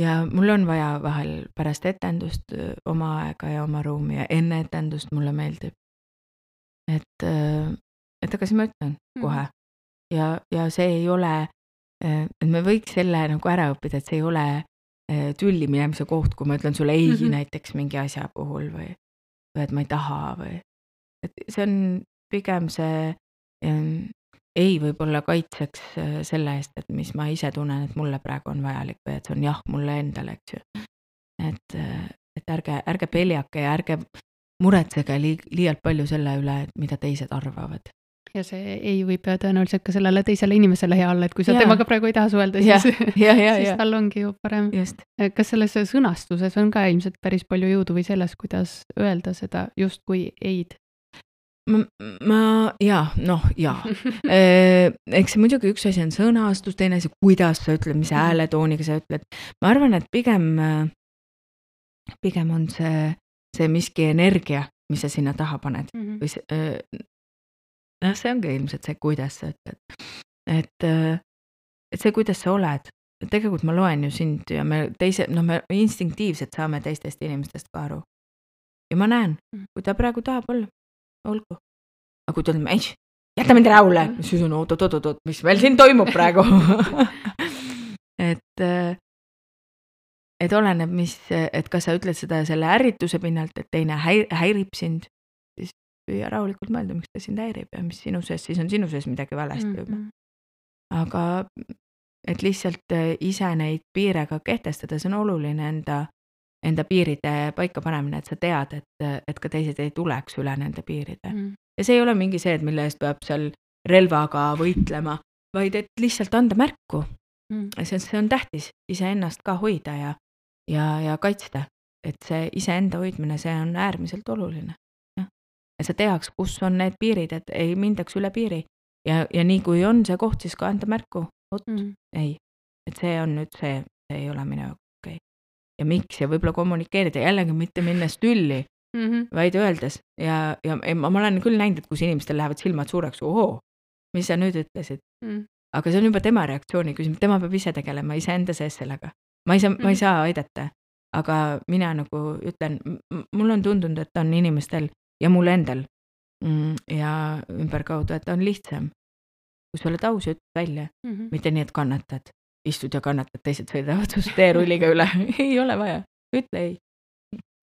ja mul on vaja vahel pärast etendust oma aega ja oma ruumi ja enne etendust mulle meeldib. et, et aga siis ma ütlen kohe ja, ja see ei ole, et me võiks selle nagu ära õppida, et see ei ole tülli minemise koht, kui ma ütlen sulle ei mm -hmm. näiteks mingi asja puhul või, või et ma ei taha või. et see on pigem see ähm, ei võib-olla kaitseks äh, selle eest, et mis ma ise tunnen, et mulle praegu on vajalik või et see on jah mulle endale, eks ju. et, äh, et ärge, ärge peljake ja ärge muretsege li-, liialt palju selle üle, et mida teised arvavad ja see ei võib tõenäoliselt ka sellele teisele inimesele hea olla, et kui sa ja. temaga praegu ei taha suhelda, siis, siis tal ongi ju parem. kas selles sõnastuses on ka ilmselt päris palju jõudu või selles, kuidas öelda seda justkui ei-d? Ma, ma ja noh, ja äh, eks see muidugi üks asi on sõnastus, teine asi, kuidas sa ütled, mis mhm. hääletooniga sa ütled. ma arvan, et pigem, pigem on see, see miski energia, mis sa sinna taha paned mm -hmm. või see, äh, noh, see ongi ilmselt see, kuidas sa ütled. et, äh, et see, kuidas sa oled, tegelikult ma loen ju sind ja me teise, noh, me instinktiivselt saame teistest inimestest ka aru. ja ma näen, mm. kui ta praegu tahab olla, olgu. aga kui ta ütleb, ei, jäta mind rahule, mm. siis on oot-oot-oot-oot, mis meil siin toimub praegu et, äh, et oleneb, mis, et kas sa ütled seda selle ärrituse pinnalt, et teine häirib sind püüa rahulikult mõelda, miks ta sind häirib ja mis sinu sees, siis on sinu sees midagi valesti juba mm. -hmm. aga et lihtsalt äh, ise neid piire ka kehtestada, see on oluline enda, enda piiride paikapanemine, et sa tead, et, et ka teised ei tuleks üle nende piiride mm. ja see ei ole mingi see, et mille eest peab seal relvaga võitlema, vaid et lihtsalt anda märku mm. see, see on tähtis, iseennast ka hoida ja, ja, ja kaitsta, et see iseenda hoidmine, see on äärmiselt oluline et sa teaks, kus on need piirid, et ei mindaks üle piiri. ja, ja nii kui on see koht, siis ka anda märku, vot mm. ei, et see on nüüd see, see ei ole minu jaoks. Ja miks ja võib-olla kommunikeerida jällegi mitte minnes tülli mm, -hmm. vaid öeldes ja, ja ma, ma olen küll näinud, et kus inimestel lähevad silmad suureks, ohoo, mis sa nüüd ütlesid mm. aga see on juba tema reaktsiooni küsimus, tema peab ise tegelema iseenda sees sellega. ma ei saa mm, -hmm. ma ei mhm. saa aidata, aga mina nagu ütlen, mul on tundunud, et on inimestel ja mul endal mm, ja ümberkaudu, et on lihtsam. kui sa oled aus ja ütled välja mm, -hmm. mitte nii, et kannatad, istud ja kannatad, teised sõidavad sinust teerulliga üle ei ole vaja, ütle ei.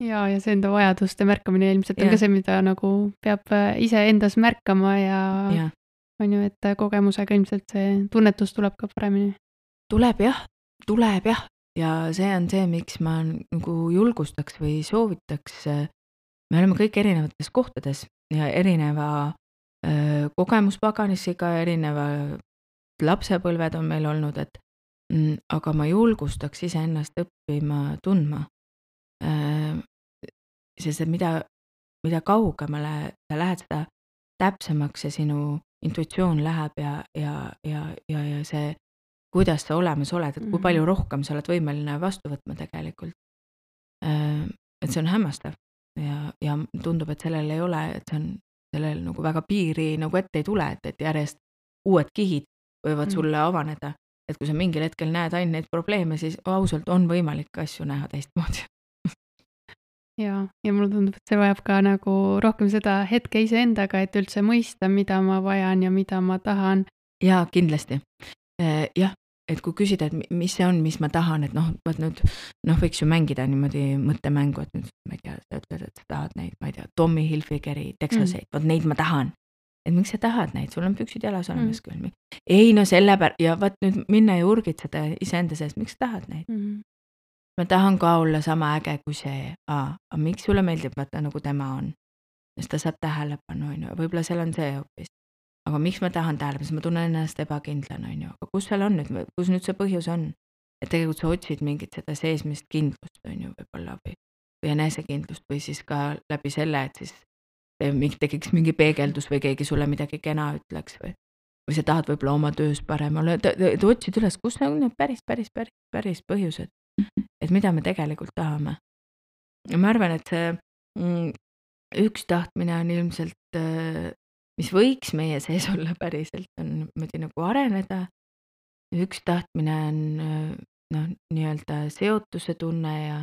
ja, ja see enda vajaduste märkamine ilmselt ja. on ka see, mida nagu peab äh, iseendas märkama ja, ja. on ju, et äh, kogemusega ilmselt see tunnetus tuleb ka paremini. tuleb jah, tuleb jah, ja see on see, miks ma nagu julgustaks või soovitaks äh, me oleme kõik erinevates kohtades ja erineva öö, kogemuspaganiga, erinevad lapsepõlved on meil olnud, et aga ma julgustaks iseennast õppima tundma. sest et mida, mida kaugemale sa lähed, seda täpsemaks see sinu intuitsioon läheb ja, ja, ja, ja, ja see, kuidas sa olemas oled, et kui palju mhm. rohkem sa oled võimeline vastu võtma tegelikult. et see on hämmastav ja, ja tundub, et sellel ei ole, et see on, sellel nagu väga piiri nagu ette ei tule, et, et järjest uued kihid võivad mm. sulle avaneda. Et kui sa mingil hetkel näed ainult neid probleeme, siis ausalt on võimalik asju näha teistmoodi ja, ja mulle tundub, et see vajab ka nagu rohkem seda hetke iseendaga, et üldse mõista, mida ma vajan ja mida ma tahan. jaa, kindlasti. Äh, jah, et kui küsida, et mis see on, mis ma tahan, et noh, vot nüüd noh, võiks ju mängida niimoodi mõttemängu, et nüüd ma ei tea, sa ütled, et sa tahad neid, ma ei tea, Tommy Hilfigeri Texaseid mm., vot neid ma tahan. Et miks sa tahad neid, sul on püksid jalas olemas mm. küll. ei no sellepärast ja vot nüüd minna ja urgitseda iseenda sees, miks sa tahad neid mm.? ma tahan ka olla sama äge kui see, aga miks sulle meeldib vaata nagu tema on? sest ta saab tähelepanu, on ju, võib-olla seal on see hoopis aga miks ma tahan tähelepanu, sest ma tunnen ennast ebakindlana, on ju, aga kus seal on nüüd, kus nüüd see põhjus on? et tegelikult sa otsid mingit seda seesmist kindlust, on ju, võib-olla või, või enesekindlust või siis ka läbi selle, et siis tekiks mingi peegeldus või keegi sulle midagi kena ütleks või, või sa tahad võib-olla oma töös parem olla, et otsid üles, kus on need päris, päris, päris, päris põhjused, et mida me tegelikult tahame. ja ma arvan, et see mm, üks tahtmine on ilmselt äh, mis võiks meie sees olla päriselt, on niimoodi nagu areneda. üks tahtmine on noh, nii-öelda seotuse tunne ja,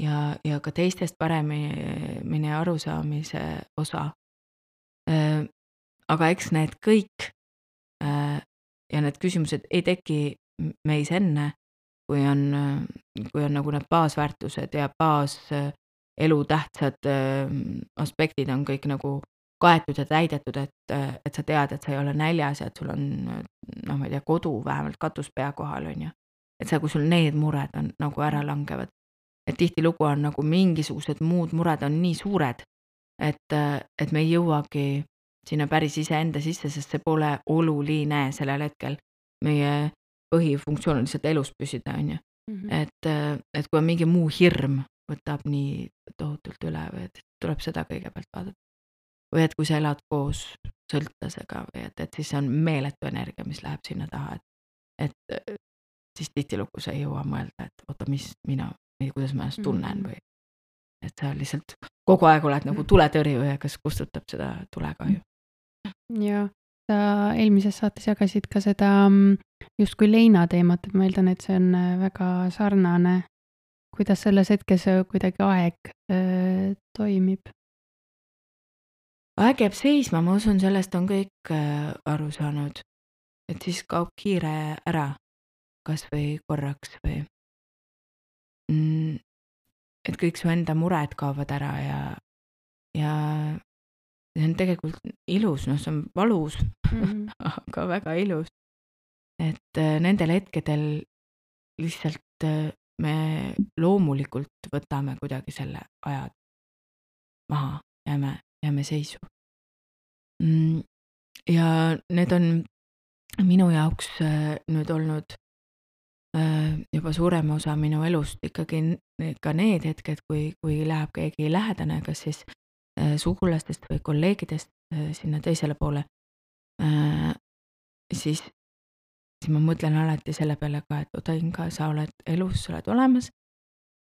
ja, ja ka teistest paremini arusaamise osa. aga eks need kõik ja need küsimused ei teki meis enne, kui on, kui on nagu need baasväärtused ja baas elutähtsad aspektid on kõik nagu kaetud ja täidetud, et, et sa tead, et sa ei ole näljas ja et sul on noh, ma ei tea, kodu vähemalt katus pea kohal, on ju. et sa, kui sul need mured on nagu ära langevad, et tihtilugu on nagu mingisugused muud mured on nii suured, et, et me ei jõuagi sinna päris iseenda sisse, sest see pole oluline sellel hetkel. meie põhifunktsioon on lihtsalt elus püsida, on ju. Mhm. et, et kui on mingi muu hirm, võtab nii tohutult üle või et tuleb seda kõigepealt vaadata. või et kui sa elad koos sõltlasega või et, et siis see on meeletu energia, mis läheb sinna taha, et, et siis tihtilugu sa ei jõua mõelda, et oota, mis mina, kuidas ma ennast tunnen mhm. või et sa lihtsalt kogu aeg oled nagu tuletõrjuja, kes kustutab seda tulekahju. ja sa eelmises saates jagasid ka seda mm, justkui leina teemat, et ma eeldan, et see on äh, väga sarnane kuidas selles hetkes kuidagi aeg äh, toimib? aeg jääb seisma, ma usun, sellest on kõik äh, aru saanud. et siis kaob kiire ära, kasvõi korraks või mm,. Et kõik su enda mured kaovad ära ja, ja see on tegelikult ilus, noh, see on valus mm, -hmm. aga väga ilus. et äh, nendel hetkedel lihtsalt äh, me loomulikult võtame kuidagi selle aja maha, jääme, jääme seisu. Mm, ja need on minu jaoks äh, nüüd olnud juba suurem osa minu elust ikkagi ka need hetked, kui, kui läheb keegi lähedane, kas siis äh, sugulastest või kolleegidest sinna teisele poole, siis siis ma mõtlen alati selle peale ka, et oota Inga, sa oled elus, sa oled olemas.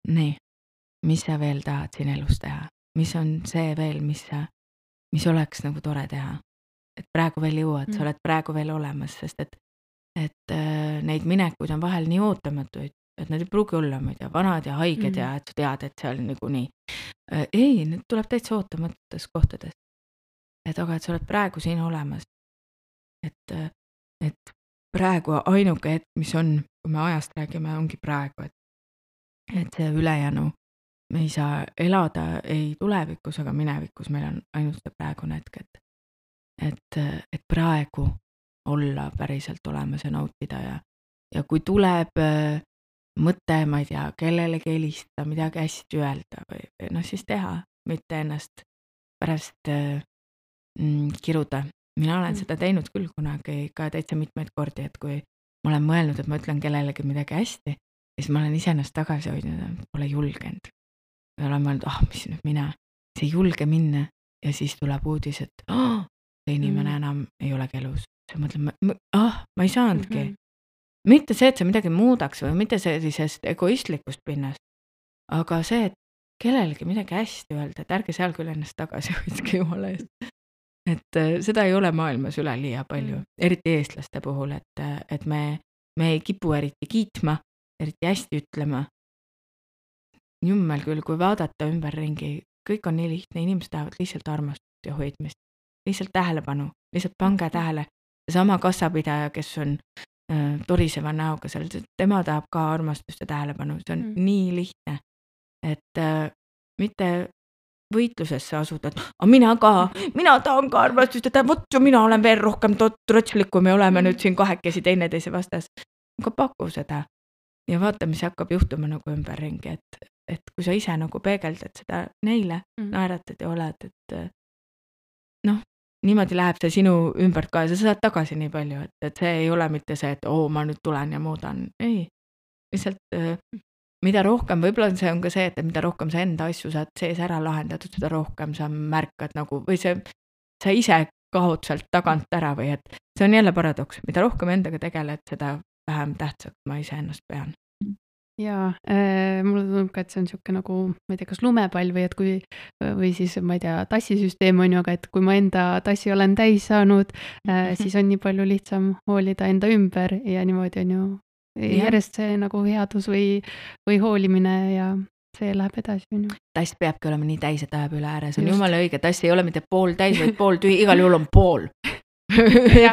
nii, mis sa veel tahad siin elus teha, mis on see veel, mis sa, mis oleks nagu tore teha? et praegu veel jõuad mm., sa oled praegu veel olemas, sest et, et äh, neid minekuid on vahel nii ootamatuid, et need ei pruugi olla, ma ei tea, vanad ja haiged mm. ja et sa tead, et seal niikuinii äh,. ei, need tuleb täitsa ootamatutes kohtades. et aga, et sa oled praegu siin olemas. et, äh, et praegu ainuke hetk, mis on, kui me ajast räägime, ongi praegu, et, et see ülejäänu, me ei saa elada ei tulevikus ega minevikus, meil on ainult see praegune hetk, et, et, et praegu olla päriselt olemas ja nautida ja, ja kui tuleb äh, mõte, ma ei tea, kellelegi helistada, midagi hästi öelda või, või noh, siis teha, mitte ennast pärast äh, mm, kiruda mina olen mm. seda teinud küll kunagi ka täitsa mitmeid kordi, et kui ma olen mõelnud, et ma ütlen kellelegi midagi hästi, siis ma olen iseennast tagasi hoidnud, pole julgenud. või olen mõelnud, ah oh,, mis nüüd mina, siis ei julge minna ja siis tuleb uudis, et oh, see inimene mm. enam ei olegi elus. Siis ma mõtlen, ah, ma ei saanudki mm. -hmm. mitte see, et sa midagi muudaks või mitte sellisest egoistlikust pinnast, aga see, et kellelegi midagi hästi öelda, et ärge seal küll ennast tagasi hoidke jumala eest et äh, seda ei ole maailmas üleliia palju mm., eriti eestlaste puhul, et, äh, et me, me ei kipu eriti kiitma, eriti hästi ütlema. jummel küll, kui vaadata ümberringi, kõik on nii lihtne, inimesed tahavad lihtsalt armastust ja hoidmist, lihtsalt tähelepanu, lihtsalt pange mm. tähele. Seesama kassapidaja, kes on äh, toriseva näoga seal, tema tahab ka armastust ja tähelepanu, see on mm. nii lihtne. et äh, mitte võitlusesse asuda, et aga mina ka, mina tahan ka armastust, et vot ju mina olen veel rohkem trotslik, kui me oleme nüüd siin kahekesi teineteise vastas. aga paku seda ja vaata, mis hakkab juhtuma nagu ümberringi, et, et kui sa ise nagu peegeldad seda neile mm., naeratad ja oled, et noh, niimoodi läheb see sinu ümbert ka ja sa saad tagasi nii palju, et, et see ei ole mitte see, et oo, ma nüüd tulen ja muudan, ei. lihtsalt mida rohkem, võib-olla see on ka see, et mida rohkem sa enda asju saad sees ära lahendatud, seda rohkem sa märkad nagu või see, sa ise kaod sealt tagant ära või et see on jälle paradoks, mida rohkem endaga tegeled, seda vähem tähtsaks ma iseennast pean jaa äh,, mulle tundub ka, et see on niisugune nagu, ma ei tea, kas lumepall või et kui või siis ma ei tea, tassisüsteem on ju, aga et kui ma enda tassi olen täis saanud äh,, siis on nii palju lihtsam hoolida enda ümber ja niimoodi on ju järjest see nagu headus või, või hoolimine ja see läheb edasi, on ju. tass peabki olema nii täis, et ajab üle ääre, see on jumala õige, tass ei ole mitte pooltäis, vaid pooltühi, igal juhul on pool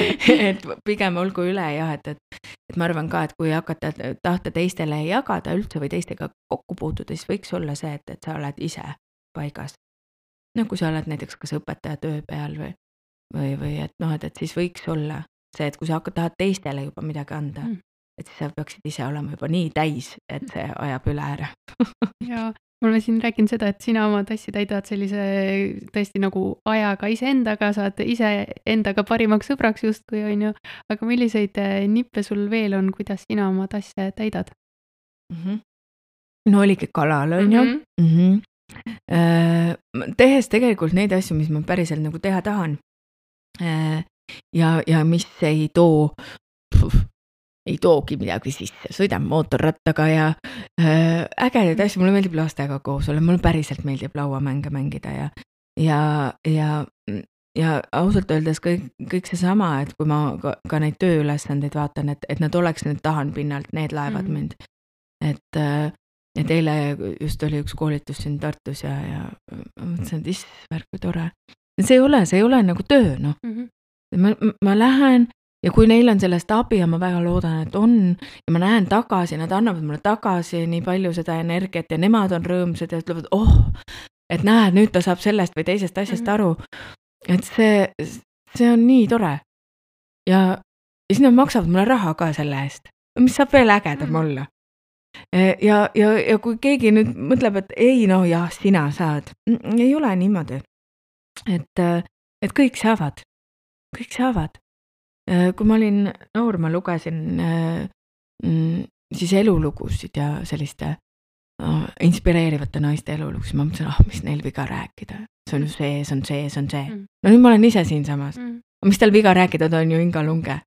et pigem olgu üle jah, et, et, et ma arvan ka, et kui hakata tahta teistele jagada üldse või teistega kokku puutuda, siis võiks olla see, et, et sa oled ise paigas. no kui sa oled näiteks kas õpetaja töö peal või, või, või et noh, et, et siis võiks olla see, et kui sa hakkad, tahad teistele juba midagi anda mm., et siis sa peaksid ise olema juba nii täis, et see ajab üle ära ja me oleme siin rääkinud seda, et sina oma tassi täidad sellise tõesti nagu ajaga iseendaga, saad iseendaga parimaks sõbraks justkui, on ju. aga milliseid eh, nippe sul veel on, kuidas sina oma tasse täidad mm? -hmm. no oligi kalal, on ju mm. -hmm. Mm -hmm. tehes tegelikult neid asju, mis ma päriselt nagu teha tahan. Äh, ja, ja mis ei too ei toogi midagi sisse, sõidan mootorrattaga ja äh, ägedaid asju, mulle meeldib lastega koos olla, mulle päriselt meeldib lauamänge mängida ja, ja, ja, ja ausalt öeldes kõik, kõik seesama, et kui ma ka, ka neid tööülesandeid vaatan, et, et nad oleks nüüd tahanpinnalt, need laevad mm -hmm. mind. et äh,, et eile just oli üks koolitus siin Tartus ja, ja ma mõtlesin, et issand, kui tore. see ei ole, see ei ole nagu töö, noh mm. -hmm. ma, ma lähen ja kui neil on sellest abi ja ma väga loodan, et on ja ma näen tagasi, nad annavad mulle tagasi nii palju seda energiat ja nemad on rõõmsad ja ütlevad, oh, et näed, nüüd ta saab sellest või teisest asjast mm -hmm. aru. et see, see on nii tore. ja, ja siis nad maksavad mulle raha ka selle eest, mis saab veel ägedam mm -hmm. olla. E, ja, ja, ja kui keegi nüüd mõtleb, et ei no jah, sina saad, ei ole niimoodi. et, et kõik saavad, kõik saavad kui ma olin noor, ma lugesin äh, mm, siis elulugusid ja selliste no, inspireerivate naiste elulugusid, ma mõtlesin, ah, mis neil viga rääkida, see on ju see, see on see, see on see mm.. no nüüd ma olen ise siinsamas mm.. mis tal viga rääkida, ta on ju Inga Lunge.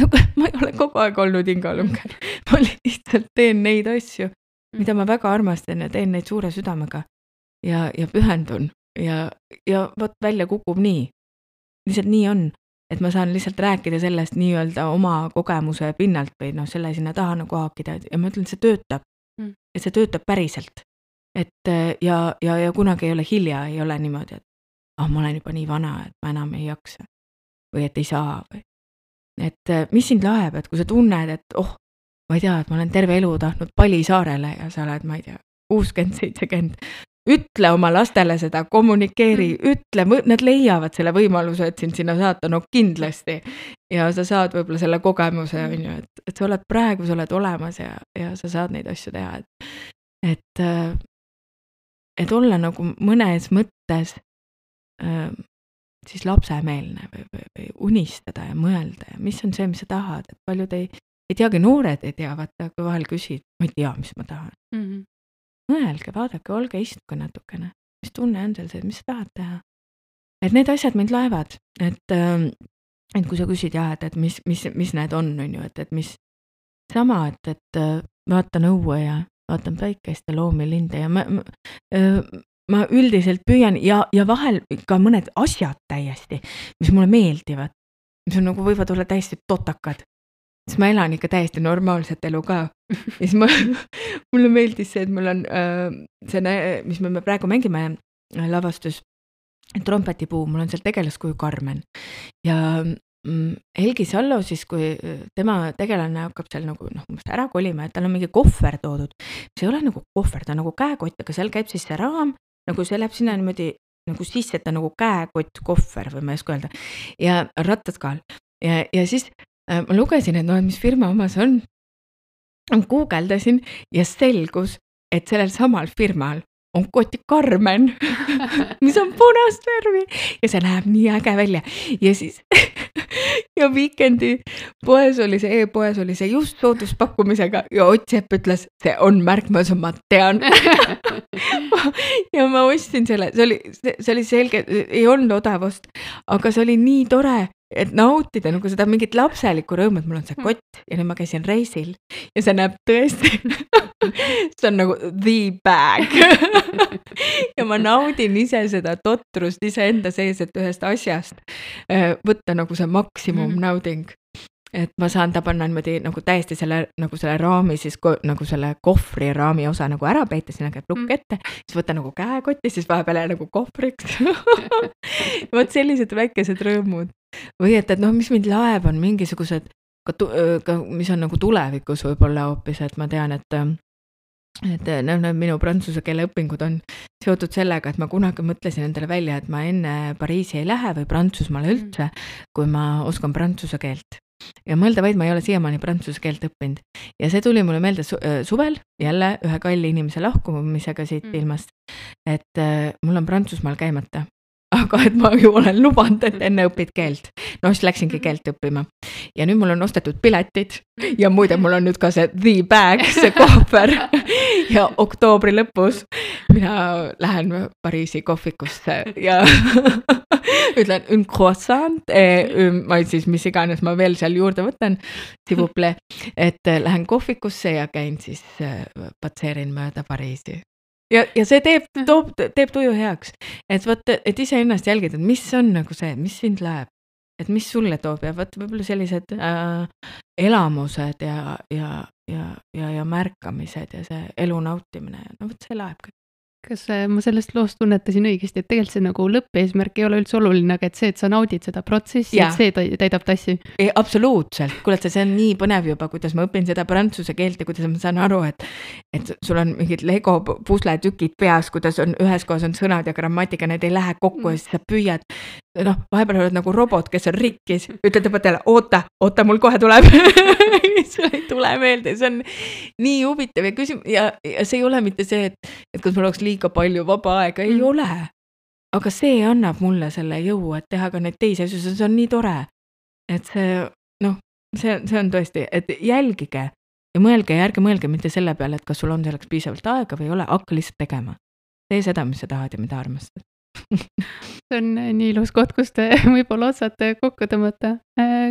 no ma ei ole kogu aeg olnud Inga Lunge ma lihtsalt teen neid asju, mm. mida ma väga armastan ja teen neid suure südamega. ja, ja pühendun ja, ja vot välja kukub nii. lihtsalt nii on et ma saan lihtsalt rääkida sellest nii-öelda oma kogemuse pinnalt või noh, selle sinna taha nagu haakida ja ma ütlen, et see töötab mm.. et see töötab päriselt. et ja, ja, ja kunagi ei ole hilja, ei ole niimoodi, et ah ma olen juba nii vana, et ma enam ei jaksa. või et ei saa või. et mis sind laeb, et kui sa tunned, et oh, ma ei tea, et ma olen terve elu tahtnud Palisaarele ja sa oled, ma ei tea, kuuskümmend, seitsekümmend, ütle oma lastele seda, kommunikeeri, mm. ütle, nad leiavad selle võimaluse, et sind sinna saata, no kindlasti. ja sa saad võib-olla selle kogemuse, mm. on ju, et, et sa oled praegu, sa oled olemas ja, ja sa saad neid asju teha, et, et, äh, et olla nagu mõnes mõttes äh, siis lapsemeelne või, või, või unistada ja mõelda ja mis on see, mis sa tahad, et paljud ei, ei teagi, noored ei tea, vaata, kui vahel küsid, ma ei tea, mis ma tahan mm. -hmm mõelge, vaadake, olge, istuge natukene, mis tunne on seal sees, mis sa tahad teha. et need asjad mind laevad, et, ähm, et kui sa küsid jah, et, et mis, mis, mis need on, on ju, et, et mis sama, et, et äh, vaatan õue ja vaatan päikest ja loomi, linde ja ma, ma, äh, ma üldiselt püüan ja, ja vahel ka mõned asjad täiesti, mis mulle meeldivad, mis on nagu võivad olla täiesti totakad, siis ma elan ikka täiesti normaalset elu ka. ja siis ma, mulle meeldis see, et mul on äh, see, mis me praegu mängime äh, lavastus, trompetipuu, mul on seal tegelaskuju Karmen ja mm, Helgi Sallo siis, kui äh, tema tegelane hakkab seal nagu noh, umbes ära kolima, et tal on mingi kohver toodud. see ei ole nagu kohver, ta on nagu käekott, aga seal käib siis see raam, nagu see läheb sinna niimoodi nagu sisse, et ta on nagu käekott, kohver või ma ei oska öelda. ja rattad ka all ja, ja siis ma lugesin, et noh, et mis firma oma see on. guugeldasin ja selgus, et sellel samal firmal on koti Karmen mis on punast värvi. Ja see näeb nii äge välja. Ja siis ja Weekend'i poes oli see e, e-poes oli see just sooduspakkumisega ja Ott Sepp ütles, see on märk, ma ütlesin, ma tean. Ja ma ostsin selle, see oli, see oli selge, ei olnud odav ost, aga see oli nii tore et nautida nagu seda mingit lapselikku rõõmu, et mul on see mm. kott ja nüüd ma käisin reisil ja see näeb tõesti see on nagu the bag ja ma naudin ise seda totrust iseenda sees, et ühest asjast äh, võtta nagu see maksimumnauding mm et ma saan ta panna niimoodi nagu täiesti selle nagu selle raami siis nagu selle kohvri raami osa nagu ära peita, sinna käib lukk mm. ette, siis võtta nagu käekotti, siis vahepeal jää nagu kohvriks vot sellised väikesed rõõmud või et, et noh, mis mind laeb, on mingisugused ka, ka, mis on nagu tulevikus võib-olla hoopis, et ma tean, et et noh, need minu prantsuse keele õpingud on seotud sellega, et ma kunagi mõtlesin endale välja, et ma enne Pariisi ei lähe või Prantsusmaale Mm. üldse, kui ma oskan prantsuse keelt. Ja mõelda vaid, ma ei ole siiamaani prantsuse keelt õppinud ja see tuli mulle meelde su äh, suvel jälle ühe kalli inimese lahkumisega siit Mm. ilmast. et äh, mul on Prantsusmaal käimata, aga et ma ju olen lubanud, et enne õpid keelt. no siis läksingi keelt õppima ja nüüd mul on ostetud piletid ja muide, mul on nüüd ka see the bag, see kohver ja oktoobri lõpus mina lähen Pariisi kohvikusse ja ütlen un croissant ei siis, mis iganes ma veel seal juurde võtan, plaît, et eh, lähen kohvikusse ja käin siis eh, patseerin mööda Pariisi. ja, ja see teeb, toob, teeb tuju heaks, et vot, et iseennast jälgida, mis on nagu see, mis sind läheb, et mis sulle toob ja vot võib-olla sellised äh, elamused ja, ja, ja, ja, ja märkamised ja see elu nautimine, no vot see läheb kõik. kas äh, ma sellest loost tunnetasin õigesti, et tegelikult see nagu lõppeesmärk ei ole üldse oluline, aga et see, et sa naudid seda protsessi, et see täi- täidab tassi. ei, absoluutselt, kuule, et see on nii põnev juba, kuidas ma õpin seda prantsuse keelt ja kuidas ma saan aru, et et sul on mingid Lego pusletükid peas, kuidas on ühes kohas on sõnad ja grammatika, need ei lähe kokku ja siis sa püüad. Noh, vahepeal oled nagu robot, kes on rikkis, ütled talle oota, oota, mul kohe tuleb sul ei tule meelde, see on nii huvitav ja küsim- ja, ja see ei ole mitte see, et, et kas mul oleks liiga palju vaba aega, ei mm. ole. aga see annab mulle selle jõu, et teha ka neid teisi asju, see on nii tore et see noh, see, see on tõesti, et jälgige ja mõelge ja ärge mõelge mitte selle peale, et kas sul on selleks piisavalt aega või ei ole, hakka lihtsalt tegema. tee seda, mis sa tahad ja mida armastad see on äh, nii ilus koht, kus te võib-olla otsad äh, kokku tõmmata.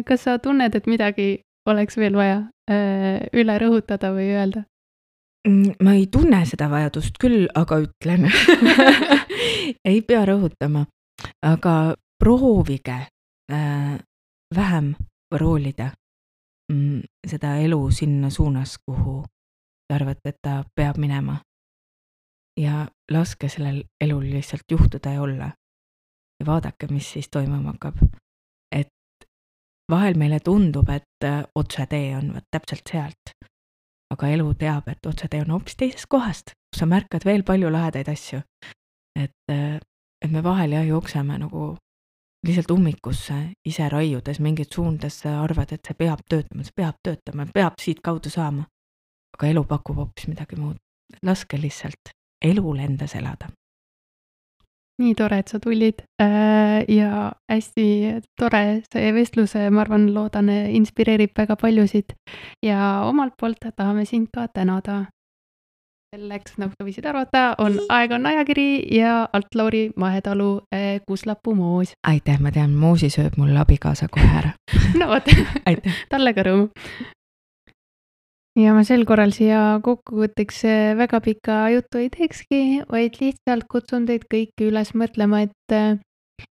kas sa tunned, et midagi oleks veel vaja äh, üle rõhutada või öelda? Mm, ma ei tunne seda vajadust küll, aga ütlen ei pea rõhutama, aga proovige äh, vähem roolida mm, seda elu sinna suunas, kuhu te arvate, et ta peab minema. Ja laske sellel elul lihtsalt juhtuda ja olla. ja vaadake, mis siis toimuma hakkab. et vahel meile tundub, et äh, otsetee on vot täpselt sealt aga elu teab, et otsetee on hoopis teisest kohast, kus sa märkad veel palju lahedaid asju. et, et me vahel jah jookseme nagu lihtsalt ummikusse, ise raiudes mingeid suundasse, arvad, et see peab töötama, see peab töötama, peab siitkaudu saama. aga elu pakub hoopis midagi muud. laske lihtsalt elul endas elada. nii tore, et sa tulid äh, ja hästi tore see vestlus, ma arvan, loodan, inspireerib väga paljusid ja omalt poolt tahame sind ka tänada. selleks, nagu sa võisid arvata, on Aegon ajakiri ja alt Lauri Mahetalu äh, Kuuslapuu moos. aitäh, ma tean, Moosi sööb mul abikaasa kohe ära. no vot, talle ka rõõmu. Ja ma sel korral siia kokkuvõtteks äh, väga pika juttu ei teekski, vaid lihtsalt kutsun teid kõiki üles mõtlema, et äh,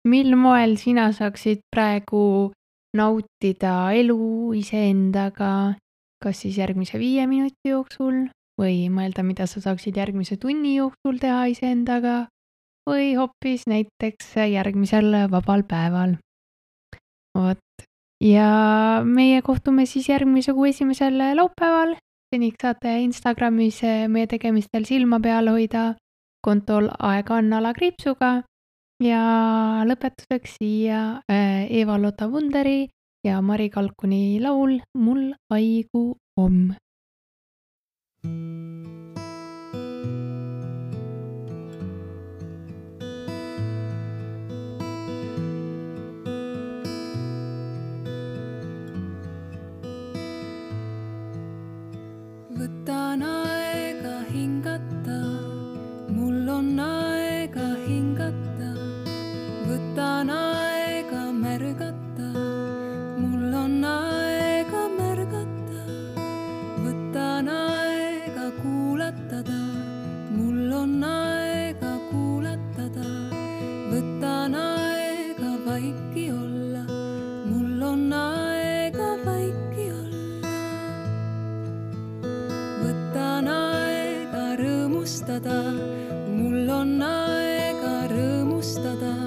mil moel sina saaksid praegu nautida elu iseendaga, kas siis järgmise viie minuti jooksul või mõelda, mida sa saaksid järgmise tunni jooksul teha iseendaga või hoopis näiteks järgmisel vabal päeval. vot, ja meie kohtume siis järgmise kuu esimesel laupäeval. seniks saate Instagramis meie tegemistel silma peal hoida kontol aega on alakriipsuga. ja lõpetuseks siia äh, Eva-Lotta Wunderi ja Mari Kalkuni laul Mul haigu om. võtan armastada, mul on aega rõõmustada.